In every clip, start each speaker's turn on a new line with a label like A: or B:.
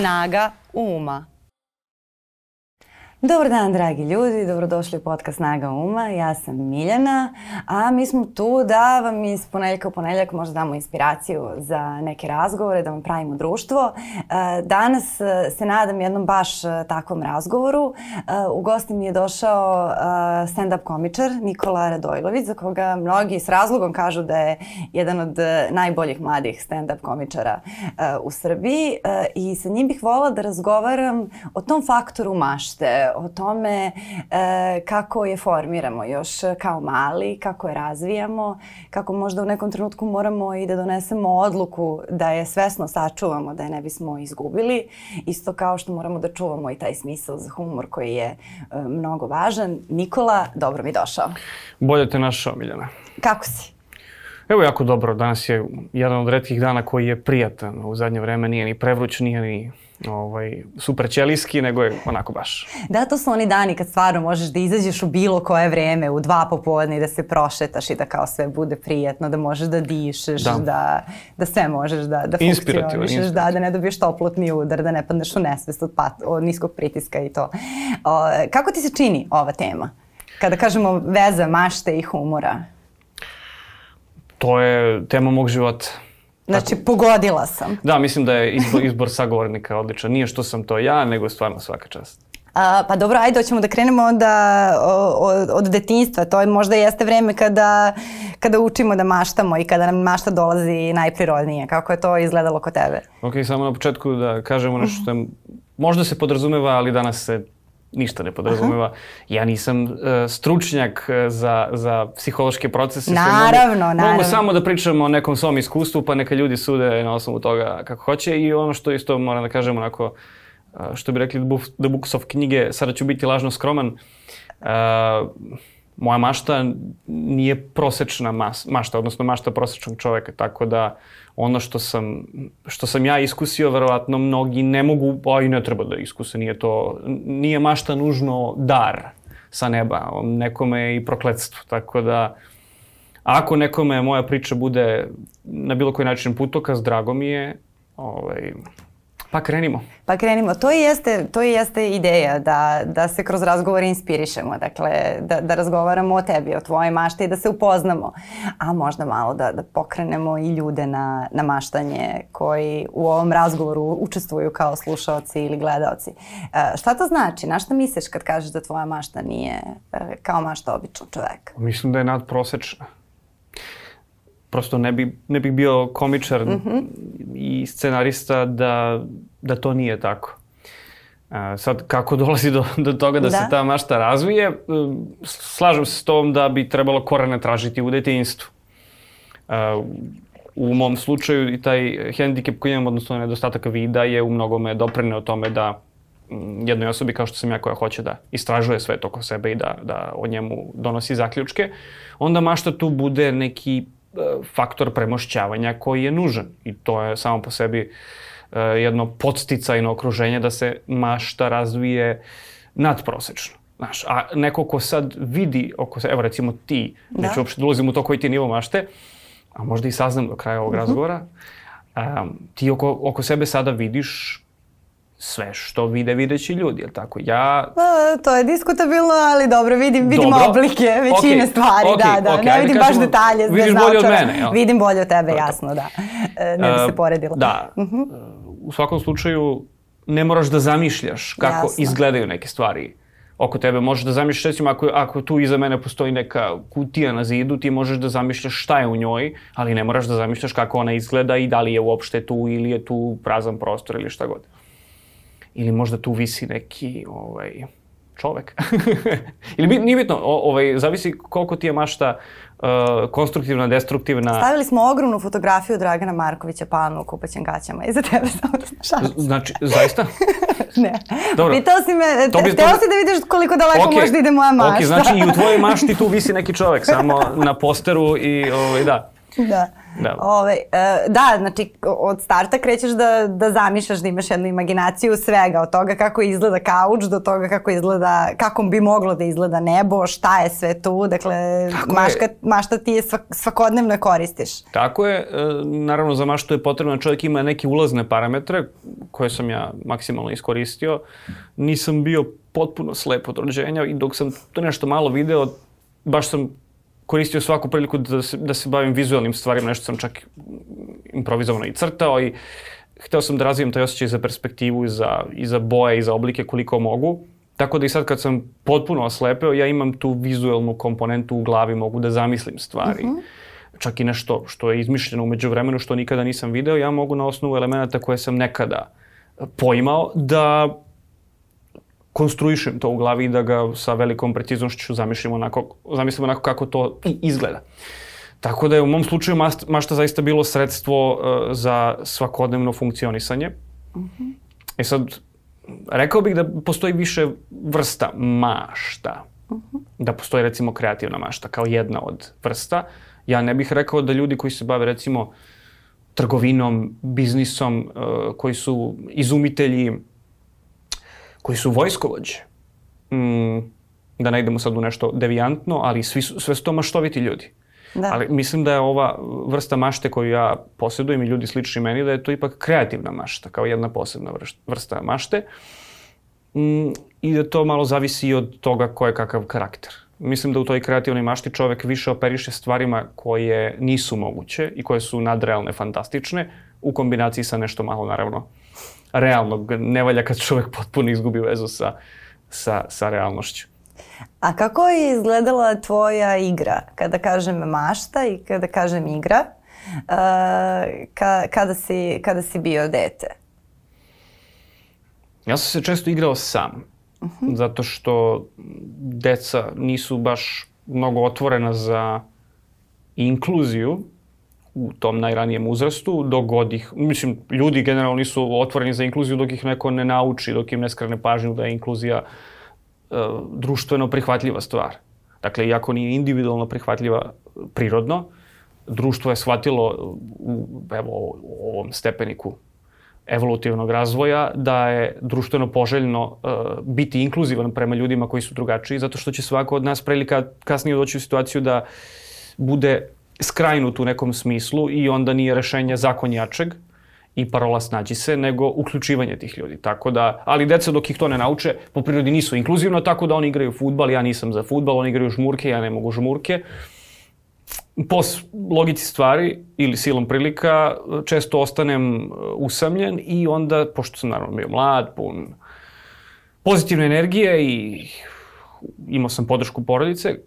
A: Snaga uma.
B: Dobar dan, dragi ljudi, dobrodošli u podcast Snaga Uma. Ja sam Miljana, a mi smo tu da vam iz ponedljaka u ponedljak možda damo inspiraciju za neke razgovore, da vam pravimo društvo. E, danas e, se nadam jednom baš e, takvom razgovoru. U gosti mi je došao stand-up komičar Nikola Radojlović, za koga mnogi s razlogom kažu da je jedan od najboljih mladih stand-up komičara u Srbiji i sa njim bih volila da razgovaram o tom faktoru mašte, o tome e, kako je formiramo još kao mali, kako je razvijamo, kako možda u nekom trenutku moramo i da donesemo odluku da je svesno sačuvamo, da je ne bismo izgubili. Isto kao što moramo da čuvamo i taj smisao za humor koji je e, mnogo važan. Nikola, dobro mi došao.
C: Bolje te našao, Miljana.
B: Kako si?
C: Evo jako dobro, danas je jedan od redkih dana koji je prijatan. U zadnje vreme nije ni prevruć, nije ni ovaj, super ćelijski, nego je onako baš.
B: Da, to su oni dani kad stvarno možeš da izađeš u bilo koje vreme, u dva popodne i da se prošetaš i da kao sve bude prijatno, da možeš da dišeš, da, da, da sve možeš da, da funkcionišeš, da, da ne dobiješ toplotni udar, da ne padneš u nesvest od, pat, od niskog pritiska i to. O, kako ti se čini ova tema? Kada kažemo veza mašte i humora?
C: To je tema mog života
B: Znači, Tako. pogodila sam.
C: Da, mislim da je izbor, izbor sagovornika odličan. Nije što sam to ja, nego stvarno svaka čast.
B: A, pa dobro, ajde, hoćemo da krenemo onda od, od detinjstva. To je možda jeste vreme kada, kada učimo da maštamo i kada nam mašta dolazi najprirodnije. Kako je to izgledalo kod tebe?
C: Ok, samo na početku da kažemo nešto što je, možda se podrazumeva, ali danas se ništa ne podrazumeva. Aha. Ja nisam uh, stručnjak e, za, za psihološke procese.
B: Naravno, mogu, naravno.
C: Mogu samo da pričam o nekom svom iskustvu, pa neka ljudi sude na osnovu toga kako hoće i ono što isto moram da kažem onako, uh, što bi rekli The Books of knjige, sada ću biti lažno skroman, uh, moja mašta nije prosečna mas, mašta, odnosno mašta prosečnog čoveka, tako da ono što sam, što sam ja iskusio, verovatno mnogi ne mogu, pa i ne treba da iskuse, nije to, nije mašta nužno dar sa neba, nekome je i prokledstvo, tako da ako nekome moja priča bude na bilo koji način putokaz, drago mi je, ovaj, Pa krenimo.
B: Pa krenimo. To i jeste, to i jeste ideja da, da se kroz razgovor inspirišemo, dakle da, da razgovaramo o tebi, o tvojoj mašti i da se upoznamo, a možda malo da, da pokrenemo i ljude na, na maštanje koji u ovom razgovoru učestvuju kao slušaoci ili gledaoci. E, šta to znači? Na šta misliš kad kažeš da tvoja mašta nije e, kao mašta običnog čoveka?
C: Mislim da je nadprosečna prosto ne, bi, ne bih bio komičar mm -hmm. i scenarista da, da to nije tako. A, sad, kako dolazi do, do toga da, da se ta mašta razvije, e, slažem se s tom da bi trebalo korene tražiti u detinjstvu. A, u mom slučaju i taj hendikep koji imam, odnosno nedostatak vida, je u mnogome doprineo tome da jednoj osobi kao što sam ja koja hoće da istražuje sve to oko sebe i da, da o njemu donosi zaključke, onda mašta tu bude neki faktor premošćavanja koji je nužan i to je samo po sebi e, jedno podsticajno okruženje da se mašta razvije nadprosečno. Znaš, a neko ko sad vidi oko evo recimo ti, da. neću uopšte da ulazim u to koji ti nivo mašte, a možda i saznam do kraja ovog uh mhm. -huh. razgovora, um, ti oko, oko sebe sada vidiš sve što vide videći ljudi, jel tako? Ja...
B: A, to je diskutabilno, ali dobro, vidim, vidim dobro. oblike većine okay. stvari, okay. da, da. Okay. ne vidim baš kažemo, detalje.
C: Vidiš bolje od mene, jel?
B: Vidim bolje od tebe, jasno, da. E, ne bi se poredila.
C: Da. Uh mhm. -huh. U svakom slučaju, ne moraš da zamišljaš kako jasno. izgledaju neke stvari oko tebe. Možeš da zamišljaš, recimo, ako, ako tu iza mene postoji neka kutija na zidu, ti možeš da zamišljaš šta je u njoj, ali ne moraš da zamišljaš kako ona izgleda i da li je uopšte tu ili je tu prazan prostor ili šta god ili možda tu visi neki ovaj, čovek. ili nije bitno, o, ovaj, zavisi koliko ti je mašta uh, konstruktivna, destruktivna.
B: Stavili smo ogromnu fotografiju Dragana Markovića Palma u kupaćem gaćama iza tebe, samo da.
C: Znači, zaista?
B: ne. Dobro. Pitao si me, to bi, hteo si da vidiš koliko daleko okay. može da ide moja mašta.
C: Ok, znači i u tvojoj mašti tu visi neki čovek, samo na posteru i ovaj, da.
B: Da. Da. Ove, e, da, znači od starta krećeš da, da zamišljaš da imaš jednu imaginaciju svega, od toga kako izgleda kauč do toga kako izgleda, kako bi moglo da izgleda nebo, šta je sve tu, dakle maška, je. mašta ti je svak, svakodnevno koristiš.
C: Tako je, e, naravno za maštu je potrebno čovjek ima neke ulazne parametre koje sam ja maksimalno iskoristio. Nisam bio potpuno slep od rođenja i dok sam to nešto malo video, baš sam koristio svaku priliku da se, da se bavim vizualnim stvarima, nešto sam čak improvizovano i crtao i hteo sam da razvijem taj osjećaj za perspektivu i za, i za boje i za oblike koliko mogu. Tako da i sad kad sam potpuno oslepeo, ja imam tu vizualnu komponentu u glavi, mogu da zamislim stvari. Uh mhm. -huh. Čak i nešto što je izmišljeno umeđu vremenu, što nikada nisam video, ja mogu na osnovu elemenata koje sam nekada poimao da konstruišem to u glavi i da ga sa velikom preciznošću zamišljam onako, zamislim onako kako to i izgleda. Tako da je u mom slučaju mašta zaista bilo sredstvo uh, za svakodnevno funkcionisanje. Mhm. -huh. E sad, rekao bih da postoji više vrsta mašta. Mhm. -huh. Da postoji recimo kreativna mašta kao jedna od vrsta. Ja ne bih rekao da ljudi koji se bave recimo trgovinom, biznisom, uh, koji su izumitelji, koji su vojskovođe, mm, da ne idemo sad u nešto devijantno, ali svi su, sve su to maštoviti ljudi. Da. Ali mislim da je ova vrsta mašte koju ja posjedujem i ljudi slični meni, da je to ipak kreativna mašta, kao jedna posebna vrsta mašte. Mm, I da to malo zavisi i od toga ko je kakav karakter. Mislim da u toj kreativnoj mašti čovek više operiše stvarima koje nisu moguće i koje su nadrealne, fantastične, u kombinaciji sa nešto malo, naravno, realnog. Ne valja kad čovek potpuno izgubi vezu sa, sa, sa realnošću.
B: A kako je izgledala tvoja igra? Kada kažem mašta i kada kažem igra, uh, ka, kada, si, kada si bio dete?
C: Ja sam se često igrao sam. Uh mhm. -huh. Zato što deca nisu baš mnogo otvorena za inkluziju u tom najranijem uzrastu, dok god ih, mislim, ljudi generalno nisu otvoreni za inkluziju dok ih neko ne nauči, dok im ne skrene pažnju da je inkluzija uh, društveno prihvatljiva stvar. Dakle, iako nije individualno prihvatljiva prirodno, društvo je shvatilo u, evo, ovom stepeniku evolutivnog razvoja da je društveno poželjno uh, biti inkluzivan prema ljudima koji su drugačiji, zato što će svako od nas prilika kasnije doći u situaciju da bude skrajnut u nekom smislu i onda nije rešenje zakon jačeg i parola snađi se, nego uključivanje tih ljudi. Tako da, ali deca dok ih to ne nauče, po prirodi nisu inkluzivno, tako da oni igraju futbal, ja nisam za futbal, oni igraju žmurke, ja ne mogu žmurke. Po logici stvari ili silom prilika često ostanem uh, usamljen i onda, pošto sam naravno bio mlad, pun pozitivne energije i imao sam podršku porodice,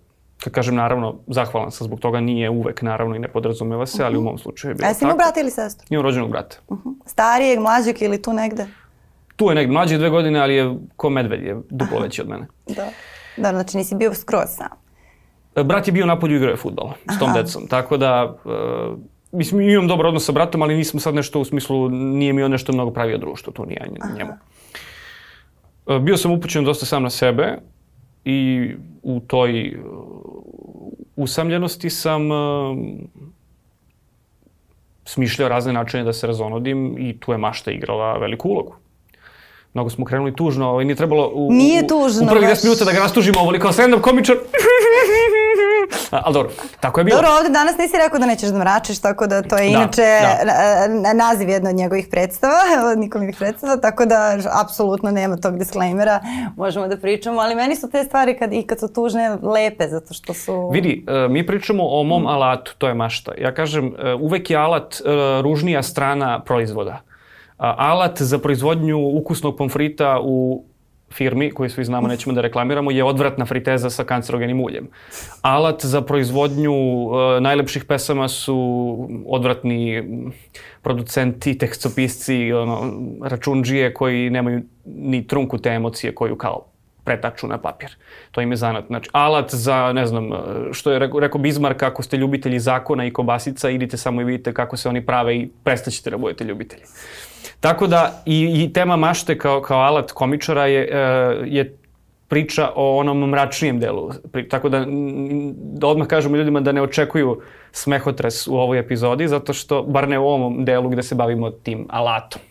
C: kad kažem naravno, zahvalan sam zbog toga, nije uvek naravno i ne podrazumeva se, ali u mhm. mom slučaju je bilo tako. A
B: jesi imao brata ili sestru?
C: Imam rođenog brata.
B: Uh -huh. Starijeg, mlađeg ili tu negde?
C: Tu je negde, mlađi dve godine, ali je ko medved, je duplo veći od mene.
B: Da. Da, znači nisi bio skroz sam.
C: E, brat je bio na polju igrao je futbol s tom Aha. decom, tako da uh, mislim imam dobar odnos sa bratom, ali nismo sad nešto u smislu, nije mi on nešto mnogo pravio društvo, tu nije njemu. Uh, bio sam upućen dosta sam na sebe i u toj usamljenosti sam uh, smišljao razne načine da se razonodim i tu je mašta igrala veliku ulogu. Mnogo smo krenuli tužno, ovaj, nije trebalo u,
B: nije tužno,
C: u, u prvih 10 minuta da ga rastužimo ovoliko stand-up komičar. Ali dobro, tako je bilo.
B: Dobro, ovde danas nisi rekao da nećeš da mračiš, tako da to je da, inače da. naziv jedna od njegovih predstava, od Nikolovih predstava, tako da apsolutno nema tog disklejmera, možemo da pričamo, ali meni su te stvari kad, i kad su tužne lepe, zato što su...
C: Vidi, uh, mi pričamo o mom alatu, to je mašta. Ja kažem, uh, uvek je alat uh, ružnija strana proizvoda. Alat za proizvodnju ukusnog pomfrita u firmi, koju svi znamo, nećemo da reklamiramo, je odvratna friteza sa kancerogenim uljem. Alat za proizvodnju uh, najlepših pesama su odvratni producenti, tekstopisci, ono, računđije koji nemaju ni trunku te emocije koju kao pretaču na papir. To im je zanat. Znači, alat za, ne znam, što je rekao, rekao Bismarck, ako ste ljubitelji zakona i kobasica, idite samo i vidite kako se oni prave i prestaćete da budete ljubitelji. Tako da i, i tema mašte kao, kao alat komičara je, e, je priča o onom mračnijem delu. Tako da, da odmah kažemo ljudima da ne očekuju smehotres u ovoj epizodi, zato što, bar ne u ovom delu gde se bavimo tim alatom.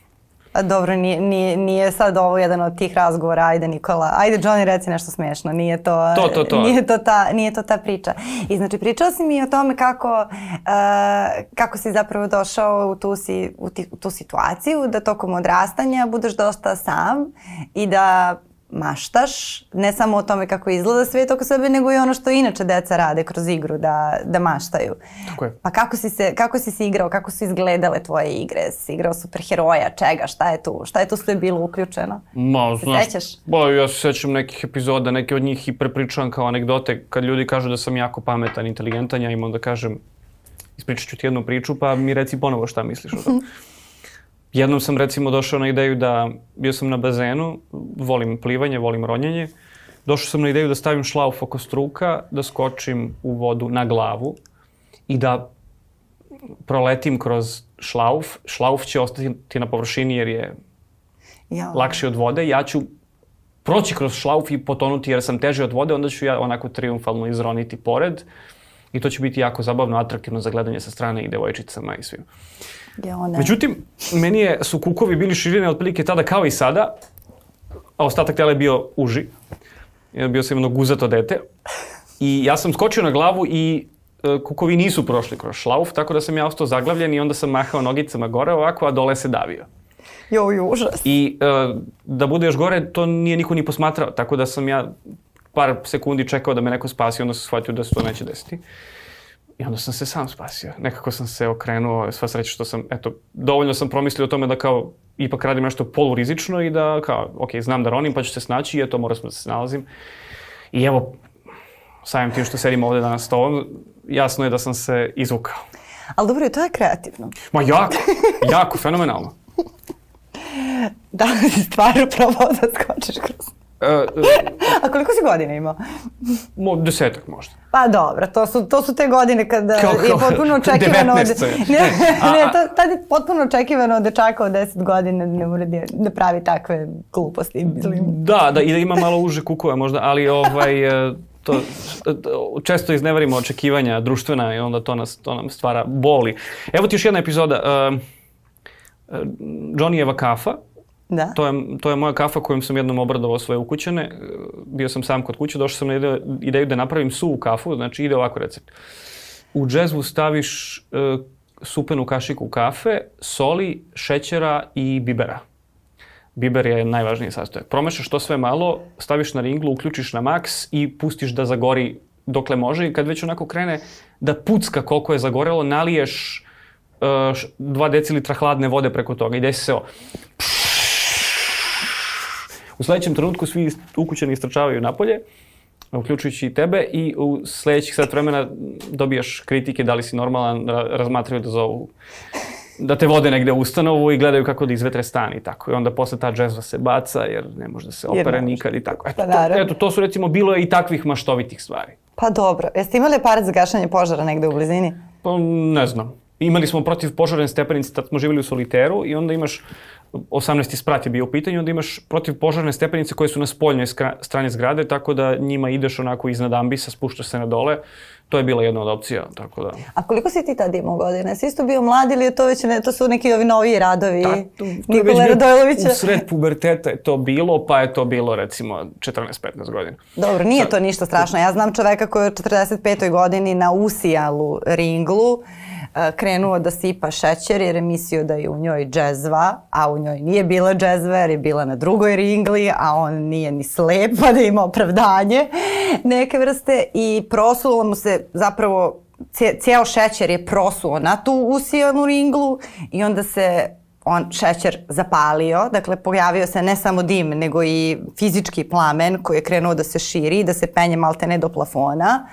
B: Dobro, nije, nije, nije sad ovo jedan od tih razgovora, ajde Nikola, ajde Johnny reci nešto smiješno, nije to,
C: to, to, to.
B: Nije, to ta, nije to ta priča. I znači pričao si mi o tome kako, uh, kako si zapravo došao u tu, si, u, ti, u tu situaciju da tokom odrastanja budeš dosta sam i da maštaš, ne samo o tome kako izgleda svijet oko sebe, nego i ono što inače deca rade kroz igru, da, da maštaju.
C: Tako je.
B: Pa kako si, se, kako si se igrao, kako su izgledale tvoje igre? Si igrao superheroja, čega, šta je tu? Šta je tu sve bilo uključeno?
C: Ma,
B: se
C: znaš,
B: sećaš?
C: Ba, ja se sećam nekih epizoda, neke od njih i prepričavam kao anegdote, kad ljudi kažu da sam jako pametan, inteligentan, ja im onda kažem, ispričat ću ti jednu priču, pa mi reci ponovo šta misliš o tome. Jednom sam recimo došao na ideju da, bio sam na bazenu, volim plivanje, volim ronjenje, došao sam na ideju da stavim šlauf oko struka, da skočim u vodu na glavu i da proletim kroz šlauf. Šlauf će ostati na površini jer je
B: Ja.
C: lakši od vode. Ja ću proći kroz šlauf i potonuti jer sam teži od vode, onda ću ja onako triumfalno izroniti pored. I to će biti jako zabavno, atraktivno za gledanje sa strane i devojčicama i svim.
B: Ja.
C: Međutim, meni je, su kukovi bili širine otprilike tada kao i sada, a ostatak tela je bio uži. Ja bio sam jedno guzato dete. I ja sam skočio na glavu i e, kukovi nisu prošli kroz šlauf, tako da sam ja ostao zaglavljen i onda sam mahao nogicama gore ovako, a dole se davio.
B: Joj, užas.
C: I e, da bude još gore, to nije niko ni posmatrao, tako da sam ja par sekundi čekao da me neko spasi, onda sam shvatio da se to neće desiti. I onda sam se sam spasio. Nekako sam se okrenuo, sva sreća što sam, eto, dovoljno sam promislio o tome da kao ipak radim nešto polurizično i da kao, ok, znam da ronim pa ću se snaći i eto, moram sam da se snalazim. I evo, samim tim što sedim ovde danas s jasno je da sam se izvukao.
B: Ali dobro, to je kreativno.
C: Ma jako, jako, fenomenalno.
B: Da stvarno probao da skočiš kroz...
C: E, e,
B: A koliko si godina imao?
C: mo, desetak možda.
B: Pa dobro, to su, to su te godine kada
C: Kao-
B: je
C: kao
B: potpuno očekivano od...
C: 19 je.
B: Ne,
C: A-
B: ne, to, tad je potpuno očekivano od dečaka od 10 godina da ne mora da, da pravi takve gluposti. Mislim.
C: Da, da, i da ima malo uže kukove možda, ali ovaj, e, to, to, često iznevarimo očekivanja društvena i onda to, nas, to nam stvara boli. Evo ti još jedna epizoda. Uh, Johnnyjeva kafa,
B: Da?
C: to je, to je moja kafa kojom sam jednom obradovao svoje ukućane. Bio sam sam kod kuće, došao sam na ide, ideju da napravim suvu kafu, znači ide ovako recept. U džezvu staviš e, supenu kašiku kafe, soli, šećera i bibera. Biber je najvažniji sastojak. Promešaš to sve malo, staviš na ringlu, uključiš na maks i pustiš da zagori dokle može i kad već onako krene da pucka koliko je zagorelo, naliješ uh, 2 decilitra hladne vode preko toga i desi se ovo. U sledećem trenutku svi ukućani istrčavaju napolje, uključujući i tebe i u sledećih sat vremena dobijaš kritike da li si normalan, ra- razmatraju da zovu da te vode negde u ustanovu i gledaju kako da izvetre stan i tako. I onda posle ta džezva se baca jer ne može da se opere nikad i tako. Eto,
B: Pa
C: to, eto, to su recimo bilo i takvih maštovitih stvari.
B: Pa dobro. Jeste imali aparat za gašanje požara negde u blizini?
C: Pa ne znam. Imali smo protiv požarne stepenice, tad smo živjeli u soliteru i onda imaš 18. sprat je bio u pitanju, onda imaš protiv požarne stepenice koje su na spoljnoj strani zgrade, tako da njima ideš onako iznad ambisa, spuštaš se na dole. To je bila jedna od opcija, tako da...
B: A koliko si ti tad imao godina? Jesi isto bio mlad ili je to već ne, to su neki ovi noviji radovi
C: Ta, to, to je već
B: Nikola Radojlovića?
C: U sred puberteta je to bilo, pa je to bilo recimo 14-15 godina.
B: Dobro, nije to ništa strašno. Ja znam čoveka koji je u 45. godini na usijalu ringlu krenuo da sipa šećer jer je mislio da je u njoj džezva, a u njoj nije bila džezva jer je bila na drugoj ringli, a on nije ni slep pa da ima opravdanje neke vrste i prosulo mu se zapravo cije- cijel šećer je prosuo na tu usijanu ringlu i onda se on šećer zapalio, dakle pojavio se ne samo dim, nego i fizički plamen koji je krenuo da se širi, da se penje maltene do plafona.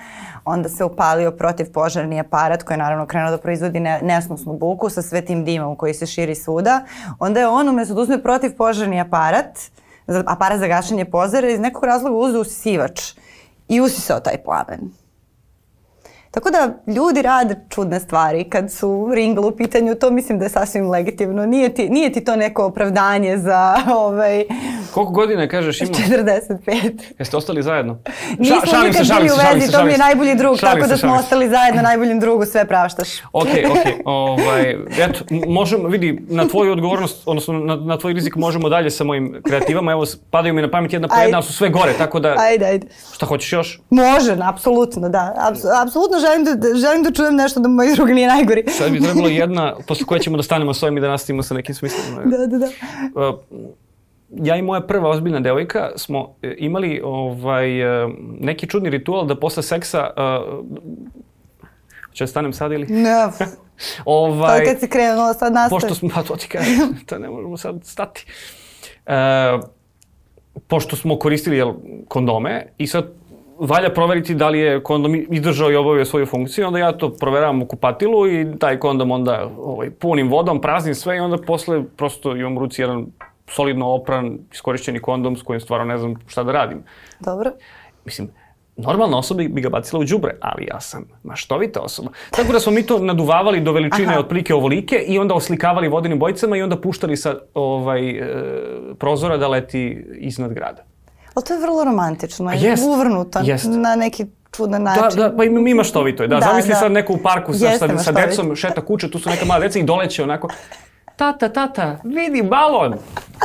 B: Onda se upalio protivpožarni aparat koji je naravno krenuo da proizvodi ne, nesnosnu buku sa sve tim dimom koji se širi svuda. Onda je on umjesto da uzme protivpožarni aparat, aparat za gašenje požara, iz nekog razloga uzeo usisivač i usisao taj plamen. Tako da ljudi rade čudne stvari kad su ringl u pitanju, to mislim da je sasvim legitimno. Nije ti, nije ti to neko opravdanje za, ovaj,
C: Koliko godina kažeš ima?
B: 45.
C: Jeste ostali zajedno?
B: Nismo
C: šalim
B: nikad
C: se, šalim
B: bili u
C: se, šalim
B: vezi,
C: se,
B: to mi je najbolji drug,
C: Šalim
B: tako
C: se,
B: da smo ostali zajedno, najboljem drugu sve praštaš.
C: Ok, ok. Ovaj, eto, možemo, vidi, na tvoju odgovornost, odnosno na, na tvoj rizik možemo dalje sa mojim kreativama. Evo, padaju mi na pamet jedna po jedna, ali su sve gore, tako da,
B: Ajde, ajde.
C: šta hoćeš još?
B: Može, apsolutno, da. Apsolutno želim da, da- želim da čujem nešto da moj drug nije najgori.
C: Sad bi trebalo jedna, posle koje ćemo da stanemo s ovim i da nastavimo sa nekim smislom.
B: Da, da, da.
C: Uh, ja i moja prva ozbiljna devojka smo e, imali ovaj, e, neki čudni ritual da posle seksa... Uh, Hoće da stanem sad ili?
B: Ne,
C: Ovaj,
B: sad kad si krenuo, sad nastavi.
C: pošto smo, pa to ti kažem, to ne možemo sad stati. E, pošto smo koristili jel, kondome i sad valja proveriti da li je kondom izdržao i obavio svoju funkciju, onda ja to proveravam u kupatilu i taj kondom onda ovaj, punim vodom, praznim sve i onda posle prosto imam u ruci jedan solidno opran, iskorišćeni kondom s kojim stvarno ne znam šta da radim.
B: Dobro.
C: Mislim, normalna osoba bi ga bacila u đubre, ali ja sam maštovita osoba. Tako da smo mi to naduvavali do veličine
B: Aha.
C: otprilike ovolike i onda oslikavali vodenim bojicama i onda puštali sa ovaj, e, prozora da leti iznad grada.
B: Ali to je vrlo romantično,
C: jest,
B: uvrnuto
C: jest.
B: na neki čudan
C: Da,
B: način.
C: da, pa ima, ima maštovito je. Da,
B: Da,
C: zamisli
B: da.
C: sad neko u parku sa, sa, sa decom, šeta kuće, tu su neka mala deca i doleće onako, tata, tata, vidi balon.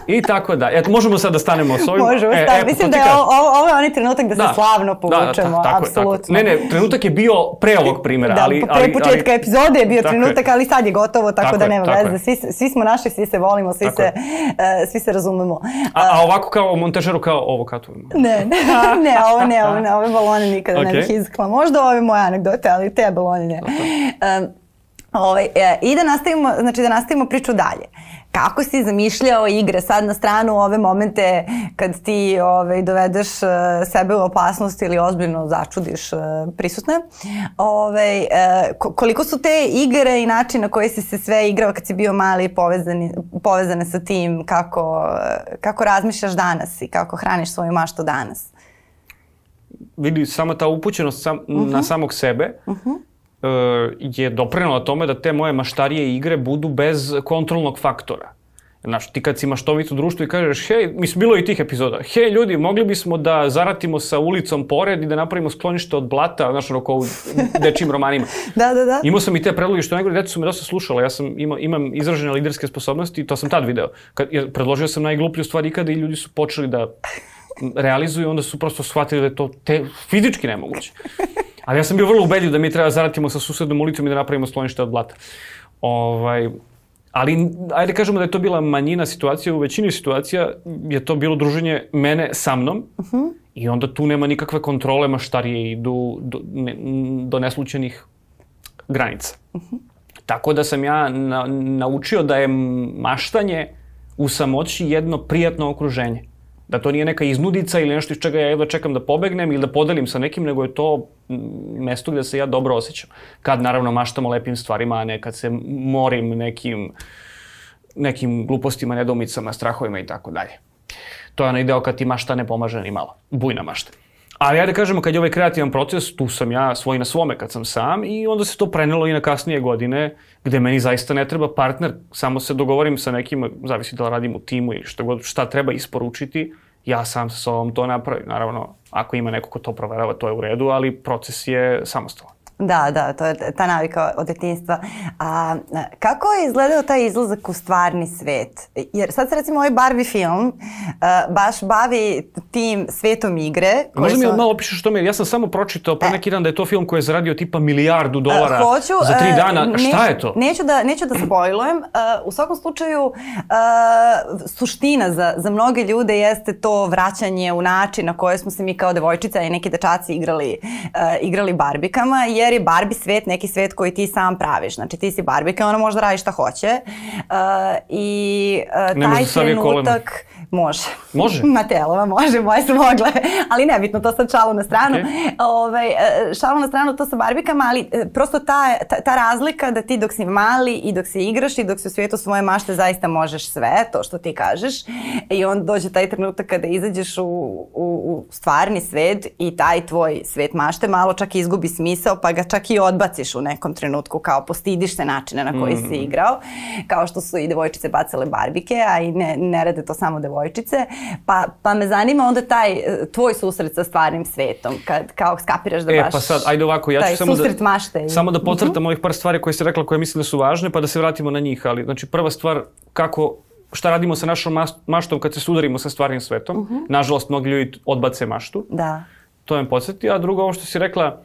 C: I tako da. Eto, možemo sad da stanemo s ovim.
B: Možemo
C: E, e,
B: Mislim da je ovo, ovo je onaj trenutak da, se slavno
C: Da,
B: povučemo,
C: da, ta- tako je, tako
B: apsolutno.
C: Ne, ne, trenutak je bio pre ovog primjera,
B: Da,
C: ali...
B: pre
C: ali,
B: početka
C: ali,
B: epizode je bio
C: Tako je.
B: trenutak, ali sad je gotovo, tako,
C: Tako
B: da nema
C: tako
B: veze. Svi, svi smo naši, svi se volimo, svi,
C: Tako
B: se, e, svi se razumemo.
C: A, a ovako kao montažeru kao ovo katujemo.
B: Ne, ne, ne, ovo ne, ovo ne, ove balone nikada ne
C: Okej.
B: bih izkla. Možda ove moje anegdote, ali te balone ne. Um, ovaj, e, I da nastavimo, znači da nastavimo priču dalje. Kako si zamišljao igre sad na stranu ove momente kad ti ovaj, dovedeš e, sebe u opasnost ili ozbiljno začudiš e, prisutne? Ovaj, ko- koliko su te igre i način na koji si se sve igrao kad si bio mali povezani, povezane sa tim kako, kako razmišljaš danas i kako hraniš svoju maštu danas?
C: Vidi, sama ta upućenost sam, na samog sebe e, je doprinala tome da te moje maštarije igre budu bez kontrolnog faktora. Znaš, ti kad si maštovit u društvu i kažeš, hej, mislim, bilo je i tih epizoda, hej, ljudi, mogli bismo da zaratimo sa ulicom pored i da napravimo sklonište od blata, znaš, ono, kao u dečim romanima.
B: Da, da, da.
C: Imao sam i te predloge što najgore, deca su me dosta slušala, ja sam, ima, imam izražene liderske sposobnosti i to sam tad video. Kad, ja, predložio sam najgluplju stvar ikada i ljudi su počeli da realizuju, onda su prosto shvatili da je to te, fizički nemoguće. Ali ja sam bio vrlo ubedljiv da mi treba zaratimo sa susednom ulicom i da napravimo sklonište od blata. Ovaj, ali, ajde kažemo da je to bila manjina situacija, u većini situacija je to bilo druženje mene sa mnom i onda tu nema nikakve kontrole, maštarije idu do, ne, do neslučenih granica. Tako da sam ja na, naučio da je maštanje u samoći jedno prijatno okruženje. Da to nije neka iznudica ili nešto iz čega ja jedva čekam da pobegnem ili da podelim sa nekim, nego je to mesto gde se ja dobro osjećam. Kad naravno maštam o lepim stvarima, a ne kad se morim nekim, nekim glupostima, nedomicama, strahovima i tako dalje. To je onaj deo kad ti mašta ne pomaže ni malo. Bujna mašta. Ali ajde da kažemo, kad je ovaj kreativan proces, tu sam ja svoj na svome kad sam sam i onda se to prenelo i na kasnije godine, gde meni zaista ne treba partner, samo se dogovorim sa nekim, zavisi da li radim u timu ili šta, god, šta treba isporučiti, ja sam sa sobom to napravim. Naravno, ako ima neko ko to proverava, to je u redu, ali proces je samostalan.
B: Da, da, to je ta navika od detinjstva. A kako je izgledao taj izlazak u stvarni svet? Jer sad se recimo ovaj Barbie film uh, baš bavi tim svetom igre.
C: Možda mi
B: su-
C: malo opišeš što mi, ja sam samo pročitao pre neki dan da je to film koji je zaradio tipa milijardu dolara
B: E, hoću,
C: za tri
B: e,
C: dana.
B: neću-
C: Šta je to?
B: Neću da, neću da spojlujem. Uh, u svakom slučaju, uh, suština za, za mnoge ljude jeste to vraćanje u način na koje smo se mi kao devojčica i neki dečaci igrali, uh, igrali barbikama, jer je Barbie svet neki svet koji ti sam praviš. Znači ti si barbika, ona može da radi šta hoće. Uh, I uh, taj
C: da savije
B: Može.
C: Može?
B: Matelova, može, moje su mogle. ali nebitno, to sad šalu na stranu.
C: Okej.
B: Ovaj, e, šalu na stranu to sa barbikama, ali e, prosto ta, ta, ta razlika da ti dok si mali i dok se igraš i dok si u svijetu svoje mašte zaista možeš sve, to što ti kažeš. I onda dođe taj trenutak kada izađeš u, u, u stvarni svet i taj tvoj svet mašte malo čak izgubi smisao pa ga čak i odbaciš u nekom trenutku kao postidiš se načina na koji si igrao. Kao što su i devojčice bacale barbike, a i ne, ne rade to samo devojčice devojčice, pa, pa me zanima onda taj e, tvoj susret sa stvarnim svetom, kad kao skapiraš da
C: e,
B: baš...
C: pa sad, ajde ovako, ja ću samo da,
B: mašte.
C: samo da potvrtam uh mhm. -huh. ovih par stvari koje si rekla koje mislim da su važne, pa da se vratimo na njih, ali znači prva stvar, kako šta radimo sa našom maštom kad se sudarimo sa stvarnim svetom. Uh mhm. -huh. Nažalost, mnogi ljudi odbace maštu.
B: Da.
C: To me podsjeti. A drugo, ovo što si rekla,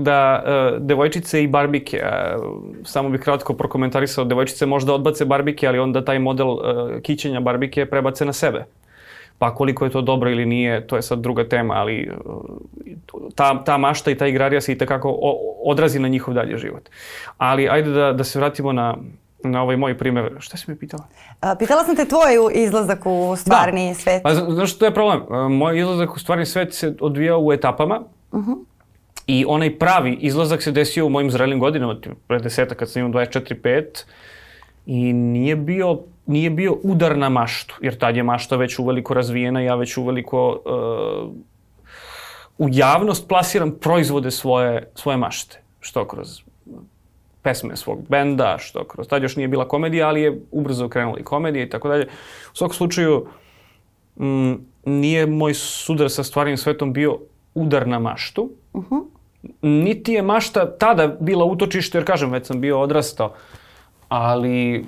C: da uh, devojčice i barbike, uh, samo bih kratko prokomentarisao, devojčice možda odbace barbike, ali onda taj model uh, kićenja barbike prebace na sebe. Pa koliko je to dobro ili nije, to je sad druga tema, ali uh, ta, ta mašta i ta igrarija se i takako odrazi na njihov dalje život. Ali ajde da, da se vratimo na, na ovaj moj primer. Šta si me pitala?
B: A, pitala sam te tvoj izlazak u stvarni
C: da.
B: svet.
C: Pa, znaš što je problem? Moj izlazak u stvarni svet se odvijao u etapama. Uh mhm. -huh. I onaj pravi izlazak se desio u mojim zrelim godinama, pre deseta kad sam imao 24-5 i nije bio, nije bio udar na maštu, jer tad je mašta već uveliko razvijena, ja već uveliko uh, u javnost plasiram proizvode svoje, svoje mašte, što kroz pesme svog benda, što kroz, tad još nije bila komedija, ali je ubrzo krenula i komedija i tako dalje. U svakom slučaju, m, nije moj sudar sa stvarnim svetom bio udar na maštu, uh -huh niti je mašta tada bila utočište, jer kažem, već sam bio odrastao, ali e,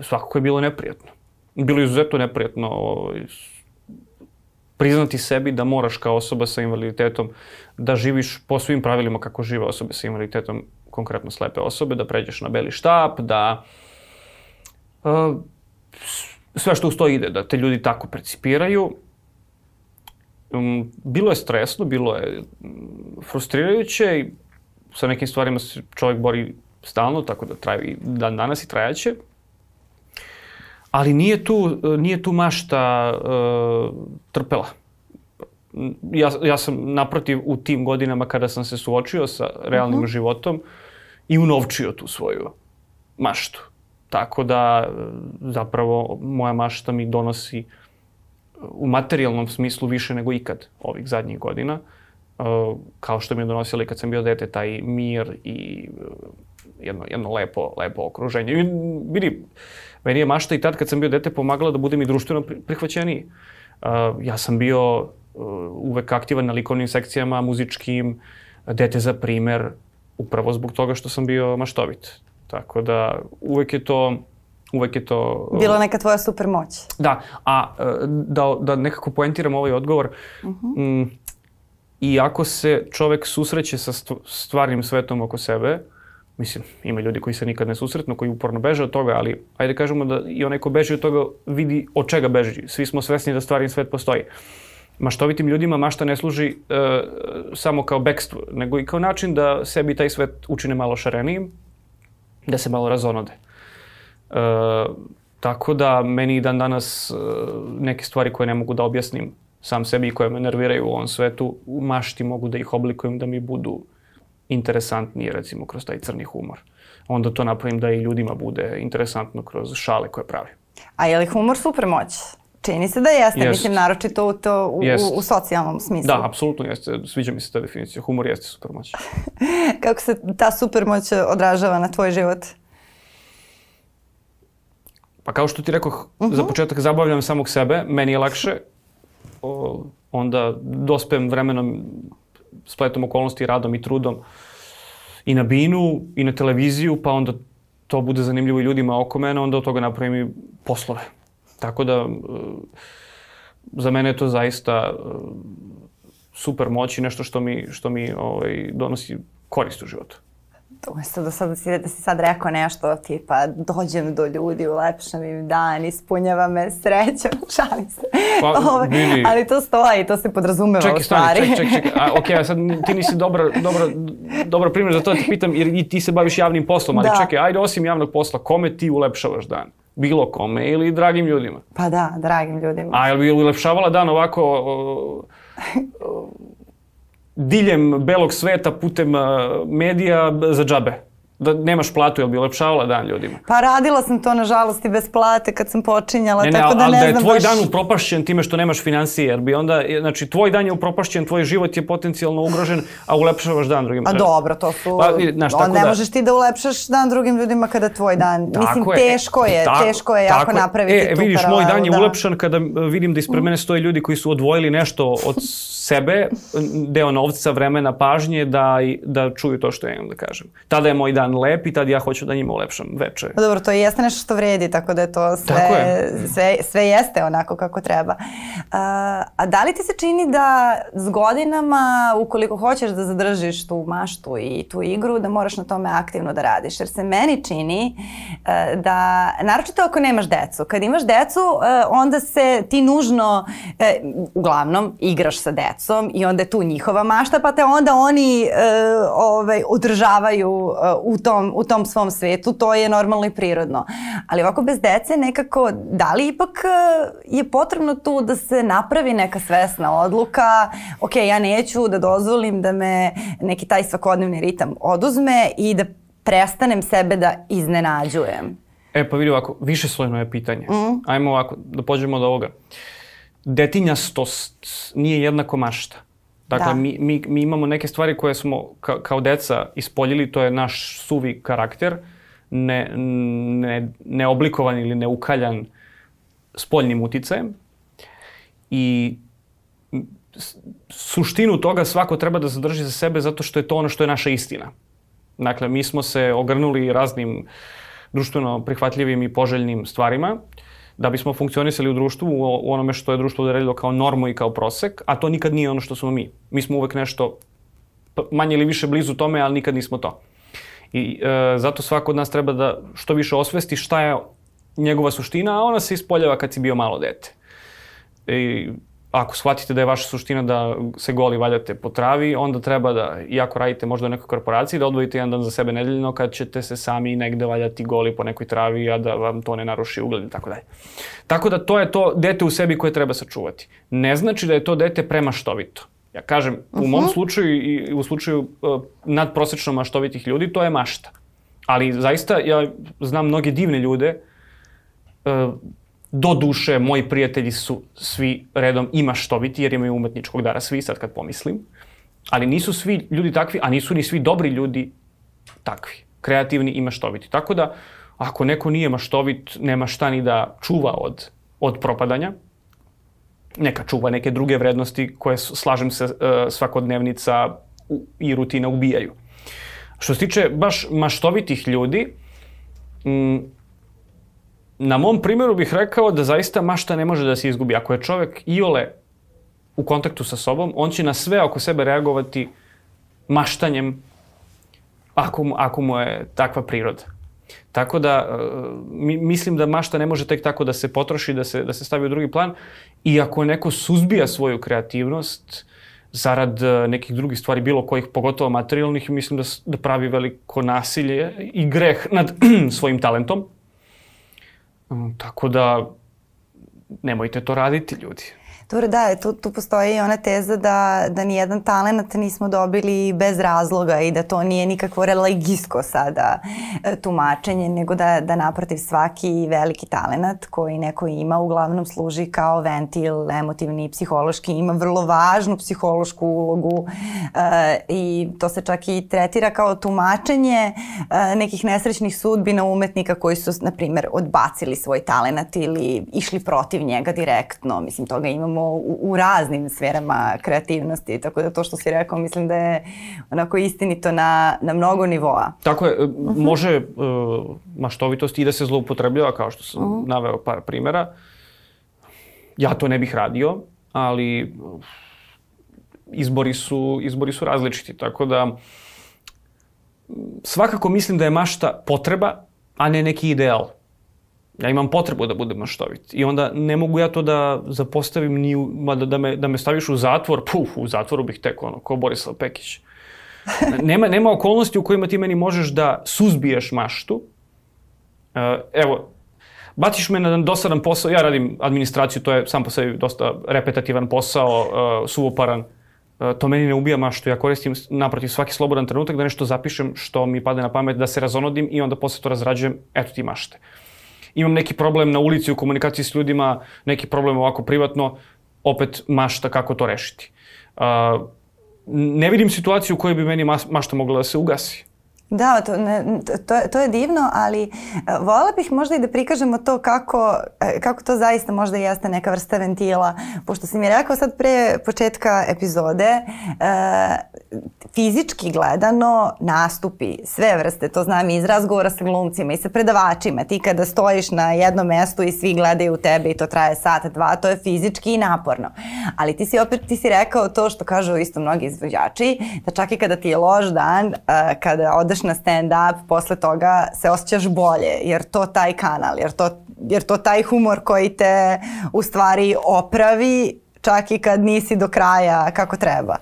C: svakako je bilo neprijatno. Bilo je izuzetno neprijatno ovaj, priznati sebi da moraš kao osoba sa invaliditetom da živiš po svim pravilima kako žive osobe sa invaliditetom, konkretno slepe osobe, da pređeš na beli štap, da e, sve što uz to ide, da te ljudi tako precipiraju bilo je stresno, bilo je mm, frustrirajuće i sa nekim stvarima se čovjek bori stalno, tako da traje i dan danas i trajaće. Ali nije tu, nije tu mašta uh, trpela. Ja, ja sam naprotiv u tim godinama kada sam se suočio sa realnim uh mhm. -huh. životom i unovčio tu svoju maštu. Tako da zapravo moja mašta mi donosi uh, u materijalnom smislu više nego ikad ovih zadnjih godina. Uh, kao što mi je donosilo i kad sam bio dete, taj mir i uh, jedno, jedno lepo, lepo okruženje. I vidi, meni je mašta i tad kad sam bio dete pomagala da budem i društveno prihvaćeniji. Uh, ja sam bio uvek aktivan na likovnim sekcijama, muzičkim, dete za primer, upravo zbog toga što sam bio maštovit. Tako da uvek je to uvek je to...
B: Bila neka tvoja super moć.
C: Da, a e, da, da nekako poentiram ovaj odgovor, uh mhm. -huh. m, iako se čovek susreće sa stvarnim svetom oko sebe, mislim, ima ljudi koji se nikad ne susretnu, koji uporno beže od toga, ali ajde kažemo da i onaj ko beži od toga vidi od čega beži. Svi smo svesni da stvarni svet postoji. Maštovitim ljudima mašta ne služi uh, samo kao bekstvo, nego i kao način da sebi taj svet učine malo šarenijim, da se malo razonode. E, tako da meni dan danas e, neke stvari koje ne mogu da objasnim sam sebi i koje me nerviraju u ovom svetu, u mašti mogu da ih oblikujem da mi budu interesantnije, recimo, kroz taj crni humor. Onda to napravim da i ljudima bude interesantno kroz šale koje pravi.
B: A je li humor super moć? Čini se da jeste, jest. mislim, naročito u, to, u, u, u socijalnom smislu.
C: Da, apsolutno jeste. Sviđa mi se ta definicija. Humor jeste supermoć.
B: Kako se ta supermoć odražava na tvoj život?
C: Pa kao što ti rekao, uh -huh. za mhm. početak zabavljam samog sebe, meni je lakše. O, onda dospem vremenom, spletom okolnosti, radom i trudom i na binu i na televiziju, pa onda to bude zanimljivo i ljudima oko mene, onda od toga napravim i poslove. Tako da, e, za mene je to zaista e, super moć i nešto što mi, što mi ovaj, donosi korist u životu
B: umesto da, sad, da si sad rekao nešto tipa dođem do ljudi, ulepšam im dan, ispunjava me srećom, šalim se. Pa, Ove, ovaj, bili... Ali to stoji, to se podrazumeva čekaj, u stvari.
C: Čekaj, čekaj, čekaj. A, ok, sad ti nisi dobra, dobra, dobra primjer za to da ti pitam, jer i ti se baviš javnim poslom, ali da. čekaj, ajde osim javnog posla, kome ti ulepšavaš dan? Bilo kome ili dragim ljudima?
B: Pa da, dragim ljudima.
C: A jel bi ulepšavala dan ovako... O, o, diljem belog sveta putem medija za džabe. Da nemaš platu, jel bi ulepšavala dan ljudima?
B: Pa radila sam to nažalost i bez plate kad sam počinjala,
C: Ne, ne,
B: tako da ne
C: da je
B: znam
C: tvoj
B: baš...
C: dan upropašćen time što nemaš financije, jer bi onda, znači, tvoj dan je upropašćen, tvoj život je potencijalno ugrožen, a ulepšavaš dan drugim.
B: A dobro, to su...
C: Pa, znaš, tako
B: ne
C: da-
B: možeš ti da ulepšaš dan drugim ljudima kada tvoj dan... Mislim,
C: Tako je.
B: teško je,
C: Tako-
B: teško je jako
C: tako
B: napraviti
C: e,
B: tu
C: vidiš, moj dan je
B: da.
C: ulepšan kada e, vidim da ispred mene stoje ljudi koji su odvojili nešto od sebe, deo novca, vremena, pažnje, da, da čuju to što ja imam da kažem. Tada je moj dan lep i tad ja hoću da njima ulepšam veče.
B: Pa dobro, to jeste nešto što vredi, tako da je to sve,
C: Tako je.
B: sve, sve jeste onako kako treba. A, a da li ti se čini da s godinama, ukoliko hoćeš da zadržiš tu maštu i tu igru, da moraš na tome aktivno da radiš? Jer se meni čini e, da, naročito ako nemaš decu, kad imaš decu, e, onda se ti nužno, e, uglavnom, igraš sa decom i onda je tu njihova mašta, pa te onda oni ovaj, održavaju e, u, tom, u tom svom svetu, to je normalno i prirodno. Ali ovako bez dece nekako, da li ipak e, je potrebno tu da se napravi neka svesna odluka, ok, ja neću da dozvolim da me neki taj svakodnevni ritam oduzme i da prestanem sebe da iznenađujem.
C: E, pa vidi ovako, više slojno je pitanje.
B: Mm.
C: Ajmo ovako, da pođemo od ovoga. Detinjastost nije jednako mašta. Dakle,
B: Da.
C: mi, mi, mi imamo neke stvari koje smo ka, kao deca ispoljili, to je naš suvi karakter, ne, ne, neoblikovan ili neukaljan spoljnim uticajem. I suštinu toga svako treba da zadrži za sebe zato što je to ono što je naša istina. Dakle, mi smo se ogrnuli raznim društveno prihvatljivim i poželjnim stvarima da bismo funkcionisali u društvu, u onome što je društvo odredilo kao normu i kao prosek, a to nikad nije ono što smo mi. Mi smo uvek nešto manje ili više blizu tome, ali nikad nismo to. I e, zato svako od nas treba da što više osvesti šta je njegova suština, a ona se ispoljava kad si bio malo dete. I ako shvatite da je vaša suština da se goli valjate po travi, onda treba da, iako radite možda u nekoj korporaciji, da odvojite jedan dan za sebe nedeljno kad ćete se sami negde valjati goli po nekoj travi, a da vam to ne naruši ugled i tako dalje. Tako da to je to dete u sebi koje treba sačuvati. Ne znači da je to dete premaštovito. Ja kažem, u mom slučaju i u slučaju uh, nadprosečno maštovitih ljudi, to je mašta. Ali zaista ja znam mnoge divne ljude uh, do duše, moji prijatelji su svi redom i maštoviti, jer imaju umetničkog dara svi, sad kad pomislim. Ali nisu svi ljudi takvi, a nisu ni svi dobri ljudi takvi, kreativni i maštoviti. Tako da, ako neko nije maštovit, nema šta ni da čuva od, od propadanja, neka čuva neke druge vrednosti koje, slažem se, e, svakodnevnica i rutina ubijaju. Što se tiče baš maštovitih ljudi, na mom primjeru bih rekao da zaista mašta ne može da se izgubi. Ako je čovek iole u kontaktu sa sobom, on će na sve oko sebe reagovati maštanjem ako mu, ako mu je takva priroda. Tako da, e, mi, mislim da mašta ne može tek tako da se potroši, da se, da se stavi u drugi plan. I ako neko suzbija svoju kreativnost zarad e, nekih drugih stvari, bilo kojih, pogotovo materijalnih, mislim da, da pravi veliko nasilje i greh nad svojim talentom. Tako da, nemojte to raditi, ljudi.
B: Dobro, da, tu, tu postoji i ona teza da, da nijedan talent nismo dobili bez razloga i da to nije nikakvo religijsko sada e, tumačenje, nego da, da naprotiv svaki veliki talent koji neko ima uglavnom služi kao ventil, emotivni, psihološki, ima vrlo važnu psihološku ulogu e, i to se čak i tretira kao tumačenje e, nekih nesrećnih sudbina umetnika koji su, na primjer, odbacili svoj talent ili išli protiv njega direktno. Mislim, toga imamo u, u raznim sferama kreativnosti, tako da to što si rekao mislim da je onako istinito na, na mnogo nivoa.
C: Tako je, uh može uh, maštovitost i da se zloupotrebljava, kao što sam naveo par primjera. Ja to ne bih radio, ali uh, izbori su, izbori su različiti, tako da svakako mislim da je mašta potreba, a ne neki ideal. Ja imam potrebu da budem maštovit. I onda ne mogu ja to da zapostavim ni u, da, da, me, da me staviš u zatvor. Puf, u zatvoru bih tek ono, ko Borislav Pekić. nema, nema okolnosti u kojima ti meni možeš da suzbiješ maštu. E, evo, baciš me na dosadan posao, ja radim administraciju, to je sam po sebi dosta repetativan posao, uh, suvoparan, E, to meni ne ubija maštu, ja koristim naprotiv svaki slobodan trenutak da nešto zapišem što mi pade na pamet, da se razonodim i onda posle to razrađujem, eto ti mašte. Imam neki problem na ulici u komunikaciji s ljudima, neki problem ovako privatno, opet mašta kako to rešiti. Uh, ne vidim situaciju u kojoj bi meni mašta mogla da se ugasi.
B: Da, to, ne, to, to je divno, ali uh, vola bih možda i da prikažemo to kako, uh, kako to zaista možda jeste neka vrsta ventila. Pošto si mi rekao sad pre početka epizode, uh, fizički gledano nastupi sve vrste, to znam i iz razgovora sa glumcima i sa predavačima. Ti kada stojiš na jednom mestu i svi gledaju u tebe i to traje sat, dva, to je fizički i naporno. Ali ti si opet, ti si rekao to što kažu isto mnogi izvođači, da čak i kada ti je loš dan, kada odeš na stand-up, posle toga se osjećaš bolje, jer to taj kanal, jer to, jer to taj humor koji te u stvari opravi čak i kad nisi do kraja kako treba.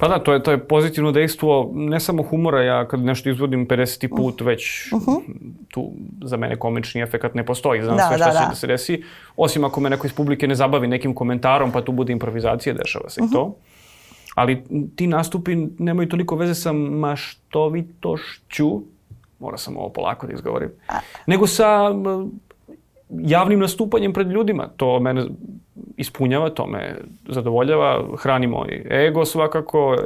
C: Pa da, to je, to je pozitivno dejstvo ne samo humora, ja kad nešto izvodim 50. put već uh -huh. tu za mene komični efekt ne postoji, znam da, sve šta da, će da. da se desi, osim ako me neko iz publike ne zabavi nekim komentarom pa tu bude improvizacija, dešava se uh -huh. i to. Ali ti nastupi nemaju toliko veze sa maštovitošću, mora sam ovo polako da izgovorim, nego sa javnim nastupanjem pred ljudima. To mene ispunjava, to me zadovoljava, hrani moj ego svakako,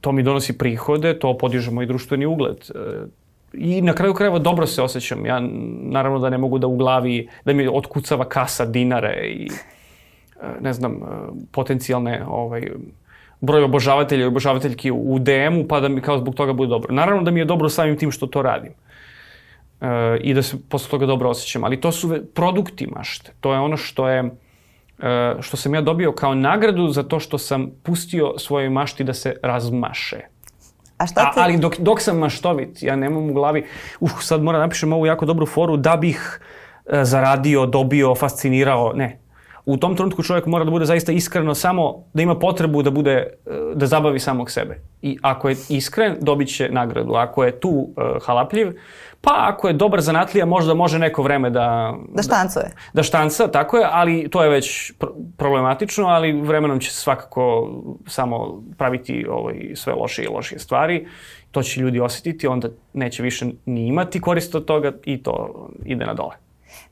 C: to mi donosi prihode, to podiže moj društveni ugled. I na kraju krajeva dobro se osjećam. Ja naravno da ne mogu da u glavi, da mi otkucava kasa dinare i ne znam, potencijalne ovaj, broj obožavatelja i obožavateljki u DM-u, pa da mi kao zbog toga bude dobro. Naravno da mi je dobro samim tim što to radim. E, I da se posle toga dobro osjećam. Ali to su produkti mašte. To je ono što je što sam ja dobio kao nagradu za to što sam pustio svojoj mašti da se razmaše. A šta te... A, ali dok, dok sam maštovit, ja nemam u glavi, uh, sad moram da napišem ovu jako dobru foru da bih e, zaradio, dobio, fascinirao. Ne, u tom trenutku čovjek mora da bude zaista iskreno samo da ima potrebu da bude e, da zabavi samog sebe. I ako je iskren, dobit će nagradu. Ako je tu uh, halapljiv, pa ako je dobar zanatlija, možda može neko vreme da...
B: Da štancuje. Da,
C: da štanca, tako je, ali to je već problematično, ali vremenom će se svakako samo praviti ovaj, sve loše i lošije stvari. To će ljudi osetiti, onda neće više ni imati korist od toga i to ide na dole.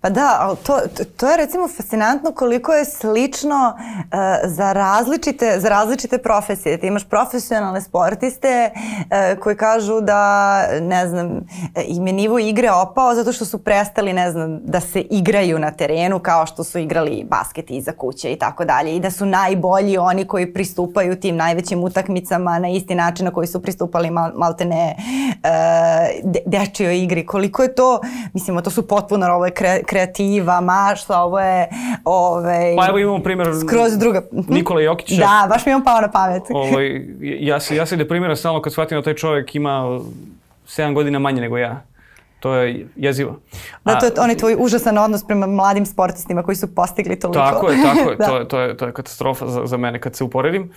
B: Pa da, ali to, to je recimo fascinantno koliko je slično uh, za, različite, za različite profesije. Ti imaš profesionalne sportiste uh, koji kažu da, ne znam, im je nivo igre opao zato što su prestali, ne znam, da se igraju na terenu kao što su igrali basket iza kuće i tako dalje. I da su najbolji oni koji pristupaju tim najvećim utakmicama na isti način na koji su pristupali mal, maltene uh, de, dečijoj igri. Koliko je to, mislimo, to su potpuno ove kre, kreativa, mašta, ovo je... Ovaj,
C: pa evo imamo primjer
B: skroz druga.
C: Mhm. Nikola Jokića.
B: Da, baš mi je on pao na pamet.
C: Ovaj, ja, se, ja se deprimiram stalno kad shvatim da taj čovjek ima 7 godina manje nego ja. To je jezivo.
B: Da, to je onaj tvoj užasan odnos prema mladim sportistima koji su postigli toliko.
C: Tako je, tako je. da. to, je to, je, to je katastrofa za, za mene kad se uporedim.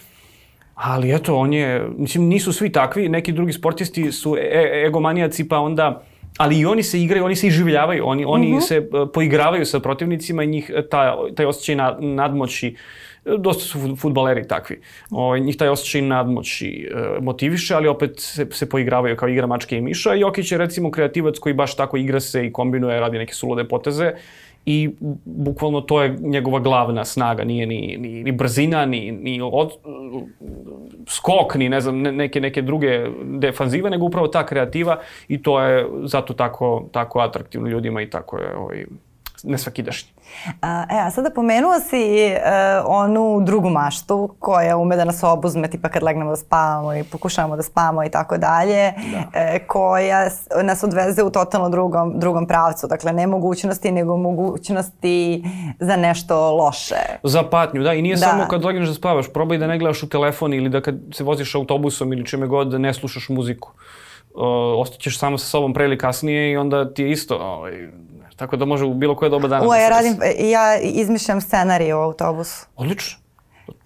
C: Ali eto, on je, mislim, nisu svi takvi, neki drugi sportisti su e, e egomanijaci, pa onda ali i oni se igraju, oni se iživljavaju, oni, oni uh mhm. -huh. se e, poigravaju sa protivnicima i njih e, ta, taj osjećaj nad, nadmoći, e, dosta su futbaleri takvi, o, ovaj, njih taj osjećaj nadmoći e, motiviše, ali opet se, se poigravaju kao igra mačke i miša. Jokić je recimo kreativac koji baš tako igra se i kombinuje, radi neke sulude poteze i bukvalno to je njegova glavna snaga, nije ni, ni, ni brzina, ni, ni od, skok, ni ne znam, neke, neke druge defanzive, nego upravo ta kreativa i to je zato tako, tako atraktivno ljudima i tako je ovaj, nesvakidašnji.
B: A, e, a sada pomenuo si e, onu drugu maštu koja ume da nas obuzme, tipa kad legnemo da spavamo i pokušavamo da spavamo i tako dalje, da. e, koja nas odveze u totalno drugom, drugom pravcu. Dakle, ne mogućnosti, nego mogućnosti za nešto loše.
C: Za patnju, da. I nije da. samo kad legneš da spavaš, probaj da ne gledaš u telefon ili da kad se voziš autobusom ili čime god da ne slušaš muziku. Uh, ostaćeš samo sa sobom pre ili kasnije i onda ti je isto ovaj, Tako da može u bilo koje doba dana.
B: Uo, da ja radim, ja izmišljam scenarij u autobusu.
C: Odlično.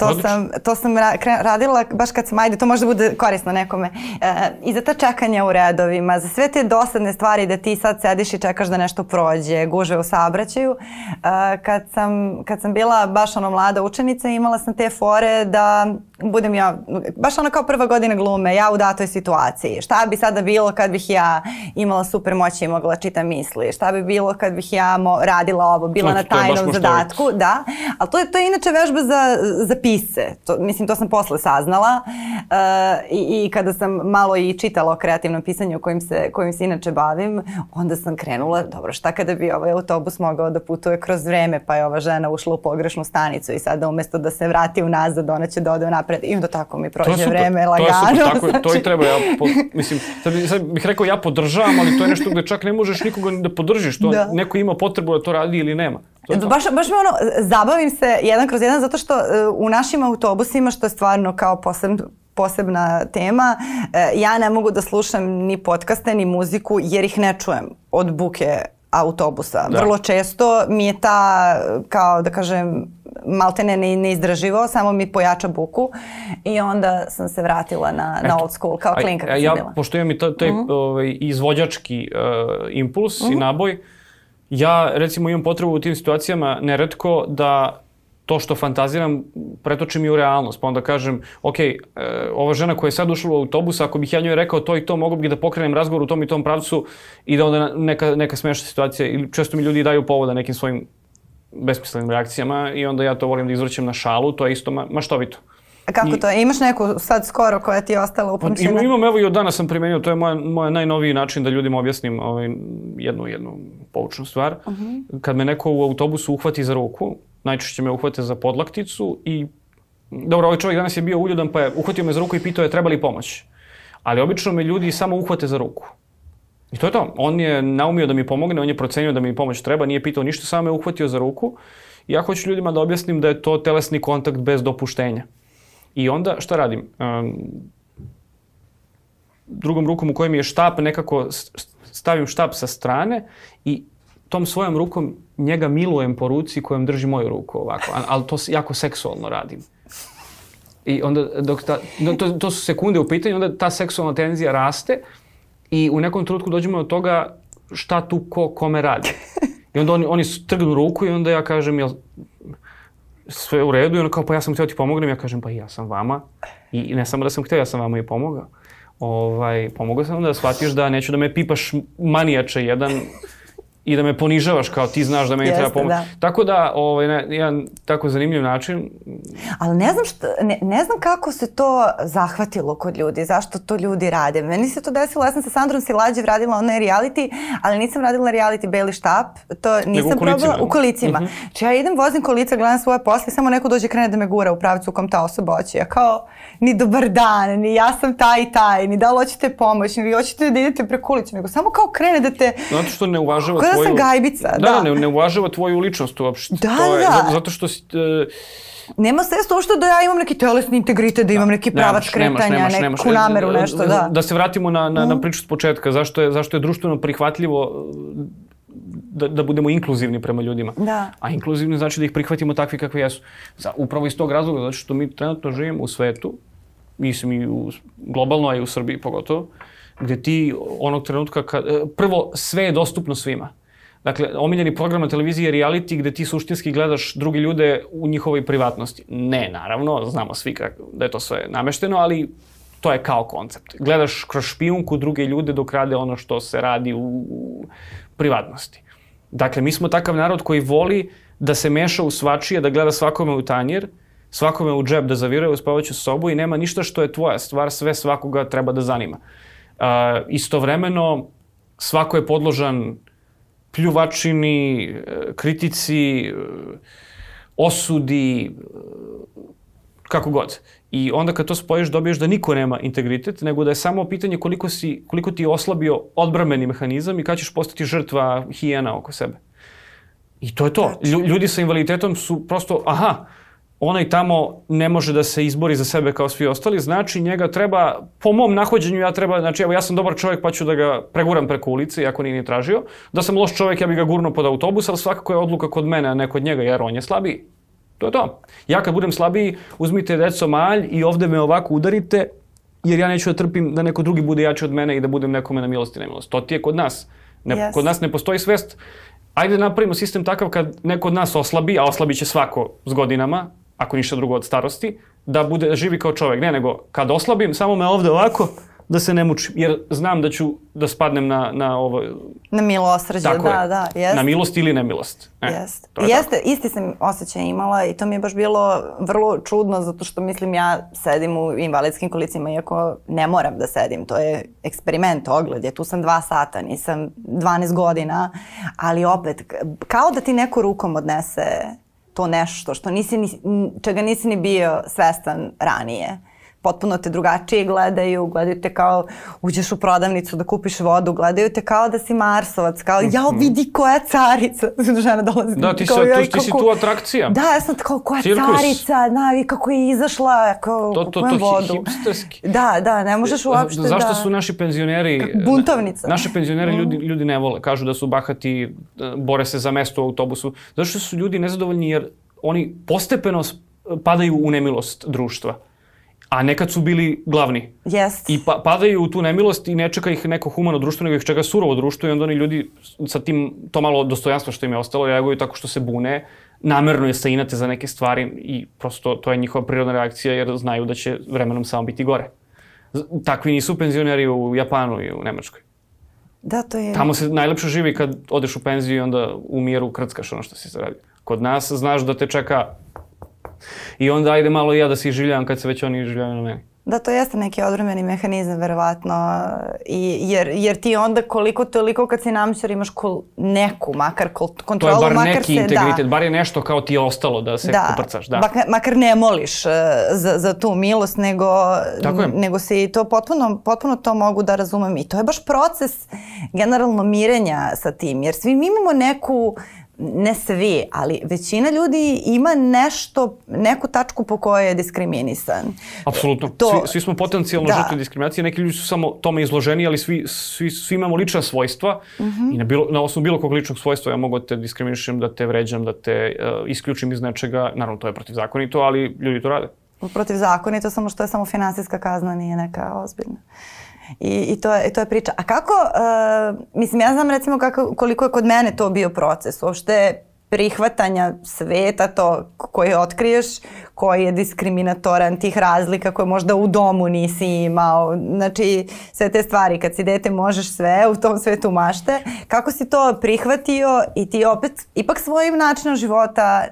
B: To Odlično. sam, to sam ra radila baš kad sam, ajde, to može da bude korisno nekome. E, I za ta čekanja u redovima, za sve te dosadne stvari da ti sad sediš i čekaš da nešto prođe, gužve u saobraćaju. E, kad, sam, kad sam bila baš ono mlada učenica imala sam te fore da budem ja, baš ono kao prva godina glume, ja u datoj situaciji. Šta bi sada bilo kad bih ja imala super moći i mogla čitam misli? Šta bi bilo kad bih ja mo, radila ovo, bila znači, na tajnom zadatku? Da, ali to je, to je inače vežba za, za pise. To, mislim, to sam posle saznala uh, i, i kada sam malo i čitala o kreativnom pisanju kojim se, kojim se inače bavim, onda sam krenula, dobro, šta kada bi ovaj autobus mogao da putuje kroz vreme, pa je ova žena ušla u pogrešnu stanicu i sada umesto da se vrati unazad, ona će da ode napred i onda tako mi prođe vreme lagano.
C: To je super, tako znači... to i treba. Ja, po, mislim, sad, sad bih rekao ja podržavam, ali to je nešto gde čak ne možeš nikoga da podržiš. To da. neko ima potrebu da to radi ili nema. To
B: to. Baš, baš me ono, zabavim se jedan kroz jedan zato što uh, u našim autobusima, što je stvarno kao posebno posebna tema. E, ja ne mogu da slušam ni podcaste, ni muziku jer ih ne čujem od buke autobusa. Da. Vrlo često mi je ta, kao da kažem, maltene ne, neizdrživo, samo mi pojača buku i onda sam se vratila na, na old school, kao klinka kad
C: ja,
B: bila.
C: Pošto imam i taj, mm -hmm. ovaj, izvođački uh, impuls mm -hmm. i mhm. naboj, ja recimo imam potrebu u tim situacijama neretko da to što fantaziram pretočim i u realnost. Pa onda kažem, ok, e, ova žena koja je sad ušla u autobus, ako bih ja njoj rekao to i to, mogu bih da pokrenem razgovor u tom i tom pravcu i da onda neka, neka smešna situacija. Ili često mi ljudi daju povoda nekim svojim besmislenim reakcijama i onda ja to volim da izvrćem na šalu, to je isto ma, maštovito.
B: Kako I, to Imaš neku sad skoro koja ti je ostala upamćena?
C: Imam, imam, evo i od dana sam primenio, to je moj, moj najnoviji način da ljudima objasnim ovaj, jednu, jednu poučnu stvar. Uh mhm. -huh. Kad me neko u autobusu uhvati za ruku, najčešće me uhvate za podlakticu i dobro, ovaj čovjek danas je bio uljudan pa je uhvatio me za ruku i pitao je treba li pomoć. Ali obično me ljudi samo uhvate za ruku. I to je to. On je naumio da mi pomogne, on je procenio da mi pomoć treba, nije pitao ništa, samo me uhvatio za ruku. I ja hoću ljudima da objasnim da je to telesni kontakt bez dopuštenja. I onda šta radim? Drugom rukom u kojem je štap, nekako stavim štap sa strane i tom svojom rukom njega milujem po ruci kojom drži moju ruku ovako, ali to jako seksualno radim. I onda, dok ta, to, to su sekunde u pitanju, onda ta seksualna tenzija raste i u nekom trenutku dođemo do toga šta tu ko kome radi. I onda oni, oni trgnu ruku i onda ja kažem, jel sve u redu? I onda kao, pa ja sam htio da ti pomognem. Ja kažem, pa ja sam vama. I ne samo da sam htio, ja sam vama i pomogao. Ovaj, pomogao sam da shvatiš da neću da me pipaš manijače jedan i da me ponižavaš kao ti znaš da meni Jeste, treba pomoći. Da. Tako da, ovaj, ne, jedan tako zanimljiv način.
B: Ali ne znam, što, ne, ne znam kako se to zahvatilo kod ljudi, zašto to ljudi rade. Meni se to desilo, ja sam sa Sandrom Silađev radila onaj reality, ali nisam radila reality Beli štap, to nisam probala u kolicima. Uh mhm. -huh. Či ja idem, vozim kolica, gledam svoje posle, samo neko dođe krene da me gura u pravcu u kom ta osoba hoće. Ja kao, ni dobar dan, ni ja sam taj i taj, ni da li hoćete pomoć, ni vi hoćete da idete preko ulicu, nego samo kao krene da te...
C: Zato što ne uvažava
B: Da sam gajbica,
C: da. Da, ne, ne uvažava tvoju ličnost uopšte.
B: Da, to je,
C: da. Zato što si... Uh,
B: Nema svesta uopšte da ja imam neki telesni integritet, da imam da. neki pravac kretanja, nemaš, nemaš, neku nemaš. nameru, nešto, da.
C: Da se vratimo na, na, mm. na priču s početka. Zašto je, zašto je društveno prihvatljivo da, da budemo inkluzivni prema ljudima.
B: Da.
C: A inkluzivni znači da ih prihvatimo takvi kakvi jesu. Za, upravo iz tog razloga, zato što mi trenutno živimo u svetu mislim i u, globalno, a i u Srbiji pogotovo, gde ti onog trenutka, kad, e, prvo sve je dostupno svima. Dakle, omiljeni program na televiziji je reality gde ti suštinski gledaš drugi ljude u njihovoj privatnosti. Ne, naravno, znamo svi kako, da je to sve namešteno, ali to je kao koncept. Gledaš kroz špijunku druge ljude dok rade ono što se radi u, u privatnosti. Dakle, mi smo takav narod koji voli da se meša u svačije, da gleda svakome u tanjer, svakome u džep da zaviruje u spavaću sobu i nema ništa što je tvoja stvar, sve svakoga treba da zanima. Uh, istovremeno, svako je podložan pljuvačini, e, kritici, e, osudi, e, kako god. I onda kad to spojiš dobiješ da niko nema integritet, nego da je samo pitanje koliko, si, koliko ti je oslabio odbrameni mehanizam i kada ćeš postati žrtva hijena oko sebe. I to je to. Ljudi sa invaliditetom su prosto, aha, onaj tamo ne može da se izbori za sebe kao svi ostali, znači njega treba, po mom nahođenju ja treba, znači evo ja sam dobar čovjek pa ću da ga preguram preko ulice, iako nije ni tražio, da sam loš čovjek ja bih ga gurno pod autobus, ali svakako je odluka kod mene, a ne kod njega, jer on je slabiji. To je to. Ja kad budem slabiji, uzmite deco malj i ovde me ovako udarite, jer ja neću da trpim da neko drugi bude jači od mene i da budem nekome na milost i nemilost. To ti je kod nas. Ne,
B: Yes.
C: Kod nas ne postoji svest. Ajde da napravimo sistem takav kad neko od nas oslabi, a oslabi će svako s godinama, ako ništa drugo od starosti, da bude da živi kao čovek. Ne, nego kad oslabim, samo me ovde ovako, da se ne mučim. Jer znam da ću da spadnem na, na ovo,
B: Na milosrđe,
C: Tako
B: da,
C: je.
B: da, jest.
C: na milost ili nemilost. E,
B: Jeste.
C: to je
B: Jeste, isti sam osjećaj imala i to mi je baš bilo vrlo čudno zato što mislim ja sedim u invalidskim kolicima iako ne moram da sedim, to je eksperiment, ogled je, tu sam dva sata, nisam 12 godina, ali opet, kao da ti neko rukom odnese to nešto što nisi, ni, čega nisi ni bio svestan ranije potpuno te drugačije gledaju, gledaju te kao uđeš u prodavnicu da kupiš vodu, gledaju te kao da si Marsovac, kao jao vidi koja carica, žena dolazi.
C: Mhm. Da, ti si,
B: kao,
C: tu,
B: "Joj,
C: ti si tu atrakcija.
B: Da, ja sam kao koja
C: Cirkus.
B: carica, na, vi kako je izašla, kao
C: To, to,
B: kupujem
C: to,
B: vodu.
C: hi- hipsterski.
B: Da, da, ne možeš uopšte
C: Zašto
B: da...
C: su naši penzioneri...
B: Kako buntovnica.
C: Naše penzionere ljudi,
B: Mm.
C: ljudi ne vole. Kažu da su bahati, e, bore se za mesto u autobusu. Zato što su ljudi nezadovoljni jer oni postepeno padaju u nemilost društva. A nekad su bili glavni.
B: Jest.
C: I pa, padaju u tu nemilost i ne čeka ih neko humano društvo, nego ih čeka surovo društvo i onda oni ljudi sa tim, to malo dostojanstva što im je ostalo, reaguju tako što se bune, namerno je se inate za neke stvari i prosto to je njihova prirodna reakcija jer znaju da će vremenom samo biti gore. Takvi nisu penzioneri u Japanu i u Nemačkoj.
B: Da, to je...
C: Tamo se najlepše živi kad odeš u penziju i onda u miru krckaš ono što si zaradio. Kod nas znaš da te čeka i onda ajde malo i ja da se iživljavam kad se već oni iživljavaju na meni.
B: Da, to jeste neki odvremeni mehanizam, verovatno. I, jer, jer ti onda koliko toliko kad si namćar imaš kol, neku, makar kol,
C: To je
B: kontrolu,
C: bar
B: makar
C: neki
B: se,
C: integritet,
B: da,
C: bar je nešto kao ti je ostalo da se
B: da,
C: koprcaš. Da.
B: Makar, makar ne moliš uh, za, za tu milost, nego, nego si to potpuno, potpuno to mogu da razumem. I to je baš proces generalno mirenja sa tim, jer svi mi imamo neku ne svi, ali većina ljudi ima nešto, neku tačku po kojoj je diskriminisan.
C: Apsolutno.
B: To-
C: Svi, svi smo potencijalno
B: Da.
C: žrtve diskriminacije, neki ljudi su samo tome izloženi, ali svi, svi, svi imamo lična svojstva
B: Mhm.
C: i na, bilo, na osnovu bilo kog ličnog svojstva ja mogu da te diskriminišem, da te vređam, da te uh, isključim iz nečega. Naravno, to je protivzakonito, ali ljudi to rade.
B: protiv zakonito, samo što je samo finansijska kazna, nije neka ozbiljna. I, i, to, je, to je priča. A kako, uh, mislim, ja znam recimo kako, koliko je kod mene to bio proces, uopšte prihvatanja sveta, to koji otkriješ, koji je diskriminatoran, tih razlika koje možda u domu nisi imao. Znači, sve te stvari, kad si dete možeš sve u tom svetu mašte. Kako si to prihvatio i ti opet, ipak svojim načinom života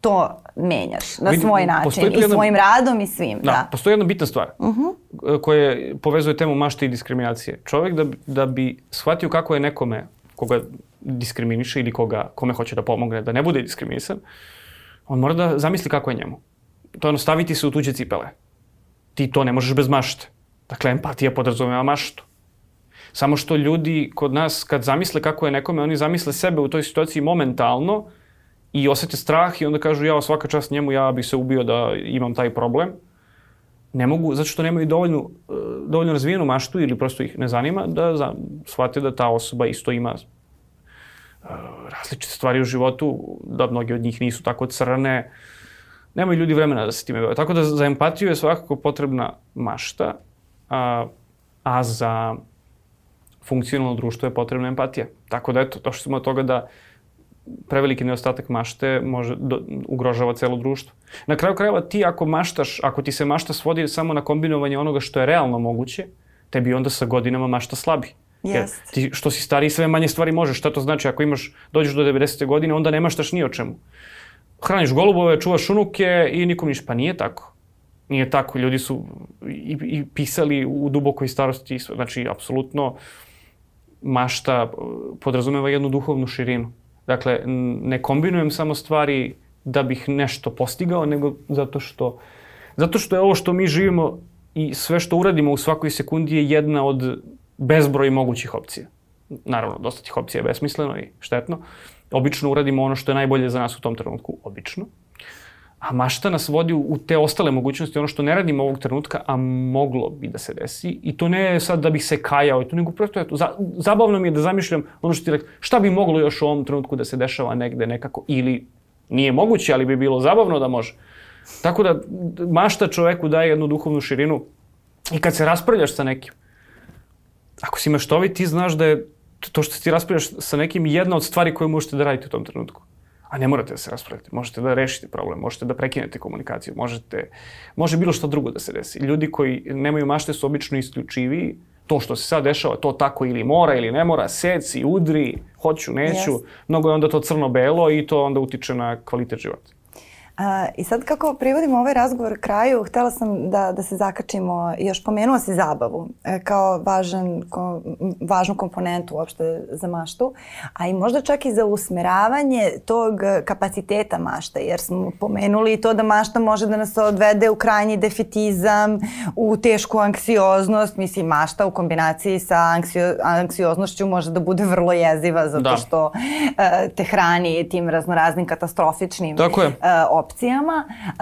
B: to menjaš na svoj način
C: tu
B: i
C: jedna-
B: svojim radom i svim.
C: Da,
B: Da. Mhm.
C: postoji jedna bitna stvar uh -huh. koja povezuje temu mašte i diskriminacije. Čovjek da, da bi shvatio kako je nekome koga diskriminiše ili koga, kome hoće da pomogne da ne bude diskriminisan, on mora da zamisli kako je njemu. To je ono staviti se u tuđe cipele. Ti to ne možeš bez mašte. Dakle, empatija podrazumeva maštu. Samo što ljudi kod nas, kad zamisle kako je nekome, oni zamisle sebe u toj situaciji momentalno i osete strah i onda kažu ja svaka čast njemu, ja bih se ubio da imam taj problem. Ne mogu, zato što nemaju dovoljnu, e, dovoljno razvijenu maštu ili prosto ih ne zanima da za, shvate da ta osoba isto ima e, različite stvari u životu, da mnogi od njih nisu tako crne. Nemaju ljudi vremena da se time bave. Tako da za empatiju je svakako potrebna mašta, a, a za funkcionalno društvo je potrebna empatija. Tako da eto, došli smo od toga da preveliki nedostatak mašte može do, ugrožava celo društvo. Na kraju krajeva ti ako maštaš, ako ti se mašta svodi samo na kombinovanje onoga što je realno moguće, tebi onda sa godinama mašta slabi. Jer ti što si stariji sve manje stvari možeš. Šta to znači? Ako imaš, dođeš do 90. godine, onda ne maštaš ni o čemu. Hraniš golubove, čuvaš unuke i nikom ništa. Pa nije tako. Nije tako. Ljudi su i, i pisali u dubokoj starosti. Znači, apsolutno mašta podrazumeva jednu duhovnu širinu. Dakle, ne kombinujem samo stvari da bih nešto postigao, nego zato što, zato što je ovo što mi živimo i sve što uradimo u svakoj sekundi je jedna od bezbroj mogućih opcija. Naravno, dosta tih opcija je besmisleno i štetno. Obično uradimo ono što je najbolje za nas u tom trenutku, obično. A mašta nas vodi u te ostale mogućnosti, ono što ne radimo ovog trenutka, a moglo bi da se desi. I to ne sad da bih se kajao, i to nego prosto eto, za, zabavno mi je da zamišljam ono što ti rekao, šta bi moglo još u ovom trenutku da se dešava negde nekako ili Nije moguće, ali bi bilo zabavno da može. Tako da mašta čoveku daje jednu duhovnu širinu i kad se raspravljaš sa nekim, ako si maštovit, ti znaš da je to što ti raspravljaš sa nekim jedna od stvari koje možete da radite u tom trenutku. A ne morate da se raspravljate. Možete da rešite problem, možete da prekinete komunikaciju, možete, može bilo što drugo da se desi. Ljudi koji nemaju mašte su obično isključiviji, to što se sad dešava, to tako ili mora ili ne mora, seci, udri, hoću, neću. Yes. Mnogo je onda to crno-belo i to onda utiče na kvalitet života.
B: A, I sad kako privodimo ovaj razgovor kraju, htela sam da, da se zakačimo, još pomenula si zabavu e, kao važan, ko, važnu komponentu uopšte za maštu, a i možda čak i za usmeravanje tog kapaciteta mašte, jer smo pomenuli to da mašta može da nas odvede u krajnji defetizam, u tešku anksioznost, mislim mašta u kombinaciji sa anksio, anksioznošću može da bude vrlo jeziva zato da. što e, te hrani tim raznoraznim katastrofičnim
C: Tako je.
B: E, opcijama. Uh,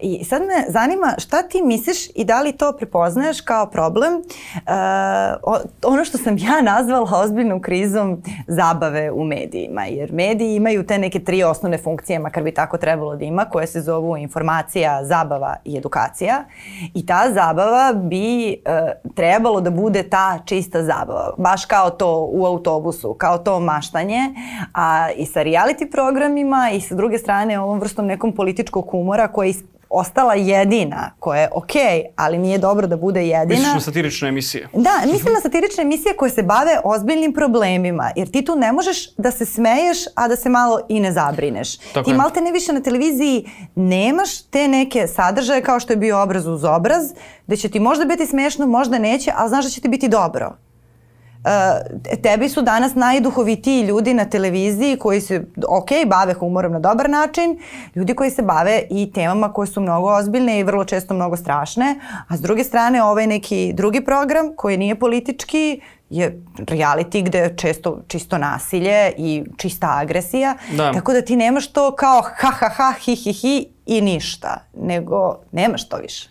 B: I sad me zanima šta ti misliš i da li to prepoznaješ kao problem? Uh, ono što sam ja nazvala ozbiljnom krizom zabave u medijima, jer mediji imaju te neke tri osnovne funkcije, makar bi tako trebalo da ima, koje se zovu informacija, zabava i edukacija. I ta zabava bi uh, trebalo da bude ta čista zabava, baš kao to u autobusu, kao to maštanje, a i sa reality programima i sa druge strane ovom vrstom nekom političkog humora koja je ostala jedina, koja je okej, okay, ali nije dobro da bude jedina.
C: Misliš na satirične emisije?
B: Da, mislim na satirične emisije koje se bave ozbiljnim problemima, jer ti tu ne možeš da se smeješ, a da se malo i ne zabrineš. Tako ti je. malte ne više na televiziji nemaš te neke sadržaje kao što je bio obraz uz obraz, da će ti možda biti smešno, možda neće, ali znaš da će ti biti dobro. Uh, tebi su danas najduhovitiji ljudi na televiziji koji se, ok, bave humorom na dobar način, ljudi koji se bave i temama koje su mnogo ozbiljne i vrlo često mnogo strašne, a s druge strane ovaj neki drugi program koji nije politički, je reality gde je često čisto nasilje i čista agresija, da. tako da ti nemaš to kao ha ha ha hi hi hi i ništa, nego nemaš to više.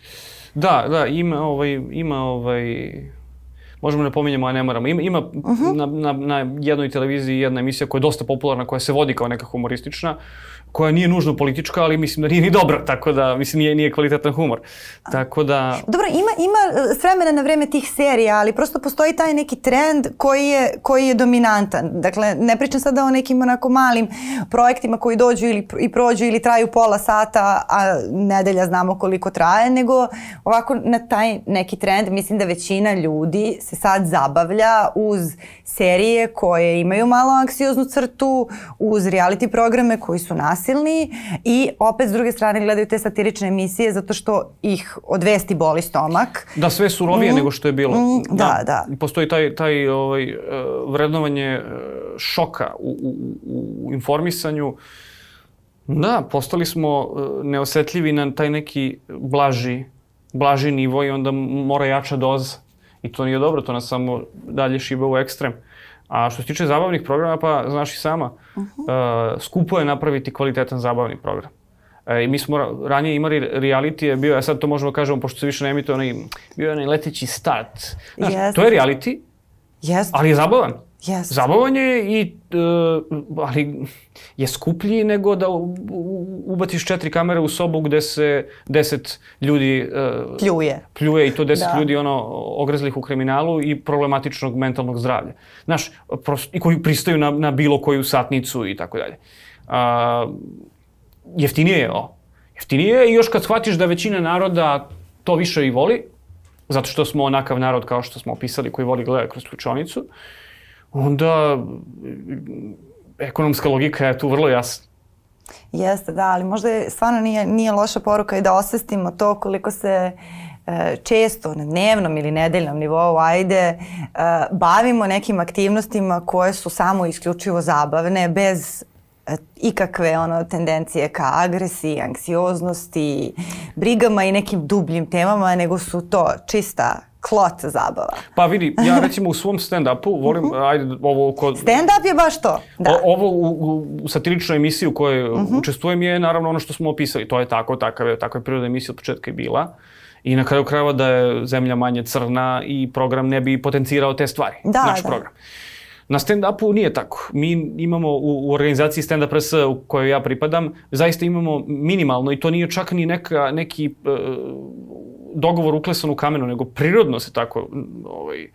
C: Da, da, ima ovaj, ima ovaj, možemo ne pominjamo, a ne moramo. Ima, ima uh -huh. na, na, na jednoj televiziji jedna emisija koja je dosta popularna, koja se vodi kao neka humoristična, koja nije nužno politička, ali mislim da nije ni dobra, tako da, mislim, nije, nije kvalitetan humor. Tako da...
B: Dobro, ima, ima e, s vremena na vreme tih serija, ali prosto postoji taj neki trend koji je, koji je dominantan. Dakle, ne pričam sada o nekim onako malim projektima koji dođu ili, i prođu ili traju pola sata, a nedelja znamo koliko traje, nego ovako na taj neki trend mislim da većina ljudi se sad zabavlja uz serije koje imaju malo anksioznu crtu, uz reality programe koji su nasilni i opet s druge strane gledaju te satirične emisije zato što ih od vesti boli stomak.
C: Da, sve surovije mm. nego što je bilo.
B: Mm, da, da,
C: da. Postoji taj, taj ovaj, e, vrednovanje e, šoka u, u, u informisanju. Da, postali smo e, neosetljivi na taj neki blaži, blaži nivo i onda mora jača doza. I to nije dobro, to nas samo dalje šiba u ekstrem. A što se tiče zabavnih programa, pa znaš i sama, uh -huh. uh, skupo je napraviti kvalitetan zabavni program. E, I mi smo ranije imali reality, je bio, a sad to možemo da kažemo, pošto se više ne emituje, onaj, bio je onaj leteći start. Znaš, yes. to je reality, yes. ali je zabavan.
B: Yes.
C: Zabavan je i, uh, ali je skuplji nego da ubaciš četiri kamere u sobu gde se deset ljudi
B: uh, pljuje.
C: pljuje i to deset da. ljudi ono ogrezlih u kriminalu i problematičnog mentalnog zdravlja. Znaš, prosto, i koji pristaju na, na bilo koju satnicu i tako dalje. Uh, jeftinije je ovo. Jeftinije je i još kad shvatiš da većina naroda to više i voli, zato što smo onakav narod kao što smo opisali koji voli gleda kroz ključonicu, uh, onda ekonomska logika je tu vrlo jasna.
B: Jeste, da, ali možda je, stvarno nije, nije loša poruka i da osvestimo to koliko se e, često na dnevnom ili nedeljnom nivou, ajde, e, bavimo nekim aktivnostima koje su samo isključivo zabavne, bez ikakve ono tendencije ka agresiji, anksioznosti, brigama i nekim dubljim temama, nego su to čista klot zabava.
C: Pa vidi, ja recimo u svom stand-upu volim, uh mhm. -huh. ajde, ovo kod...
B: Stand-up je baš to, da.
C: O, ovo u, u, satiričnoj emisiji u kojoj uh mhm. -huh. učestvujem je naravno ono što smo opisali. To je tako, takav je, takva je priroda emisija od početka je bila. I na kraju krajeva da je zemlja manje crna i program ne bi potencirao te stvari. Da, naš da. program. Na stand-upu nije tako. Mi imamo u, u organizaciji Stand Up RS u kojoj ja pripadam, zaista imamo minimalno i to nije čak ni neka, neki uh, dogovor uklesan u kamenu, nego prirodno se tako ovaj,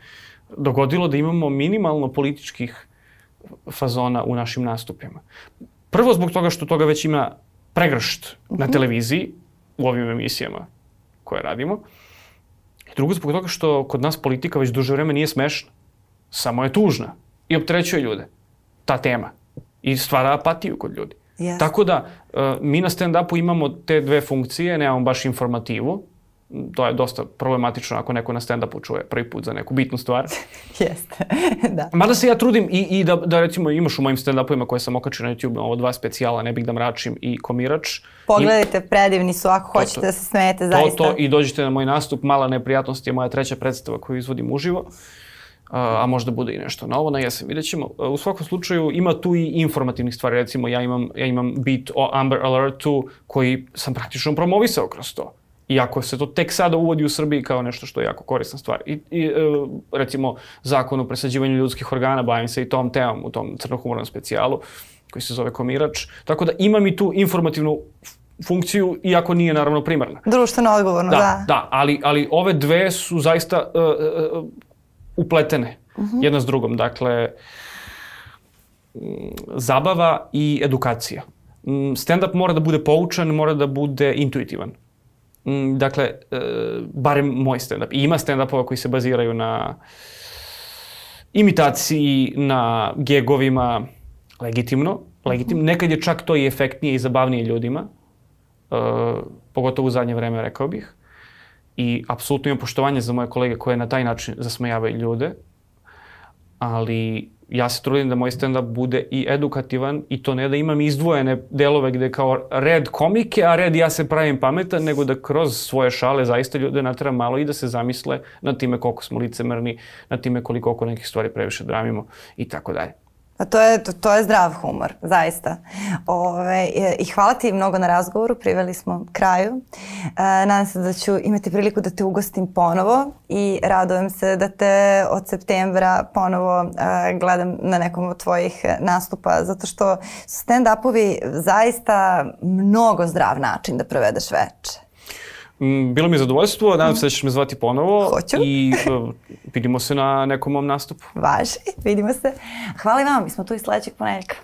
C: dogodilo da imamo minimalno političkih fazona u našim nastupima. Prvo zbog toga što toga već ima pregršt uh -huh. na mhm. televiziji u ovim emisijama koje radimo. I drugo zbog toga što kod nas politika već duže vreme nije smešna. Samo je tužna i opterećuje ljude. Ta tema. I stvara apatiju kod ljudi. Yes. Tako da, uh, mi na stand-upu imamo te dve funkcije, nemamo baš informativu, to je dosta problematično ako neko na stand-upu čuje prvi put za neku bitnu stvar.
B: Jeste, da.
C: Mada se ja trudim i, i da, da recimo imaš u mojim stand-upovima koje sam okačio na YouTube, ovo dva specijala, ne bih da mračim i komirač.
B: Pogledajte, I, predivni su ako hoćete to, da se smijete zaista.
C: To, to i dođite na moj nastup, mala neprijatnost je moja treća predstava koju izvodim uživo a možda bude i nešto novo na jesen, vidjet ćemo. U svakom slučaju ima tu i informativnih stvari, recimo ja imam, ja imam bit o Amber Alertu koji sam praktično promovisao kroz to. Iako se to tek sada uvodi u Srbiji kao nešto što je jako korisna stvar. I, i e, recimo zakon o presađivanju ljudskih organa, bavim se i tom temom u tom crnohumornom specijalu koji se zove Komirač. Tako da imam i tu informativnu funkciju, iako nije naravno primarna.
B: Društveno odgovorno,
C: da.
B: Da,
C: da ali, ali ove dve su zaista uh, uh, upletene uh mhm. -huh. jedna s drugom. Dakle, zabava i edukacija. Stand-up mora da bude poučan, mora da bude intuitivan. Dakle, e, barem moj stand-up. I ima stand-upova koji se baziraju na imitaciji, na gegovima, legitimno. legitimno. Nekad je čak to i efektnije i zabavnije ljudima, uh, pogotovo u zadnje vreme, rekao bih i apsolutno imam poštovanje za moje kolege koje na taj način zasmejavaju ljude, ali ja se trudim da moj stand-up bude i edukativan i to ne da imam izdvojene delove gde kao red komike, a red ja se pravim pametan, nego da kroz svoje šale zaista ljude natram malo i da se zamisle na time koliko smo licemerni, na time koliko oko nekih stvari previše dramimo i tako dalje.
B: Pa to je, to, to je zdrav humor, zaista. Ove, I hvala ti mnogo na razgovoru, priveli smo kraju. E, nadam se da ću imati priliku da te ugostim ponovo i radujem se da te od septembra ponovo e, gledam na nekom od tvojih nastupa, zato što su stand-upovi zaista mnogo zdrav način da provedeš veče.
C: Mm, bilo mi je zadovoljstvo, nadam se da ćeš me zvati ponovo.
B: Hoću.
C: I e, vidimo se na nekom mom nastupu.
B: Važi, vidimo se. Hvala i vama, mi smo tu i sledećeg ponedjeljka.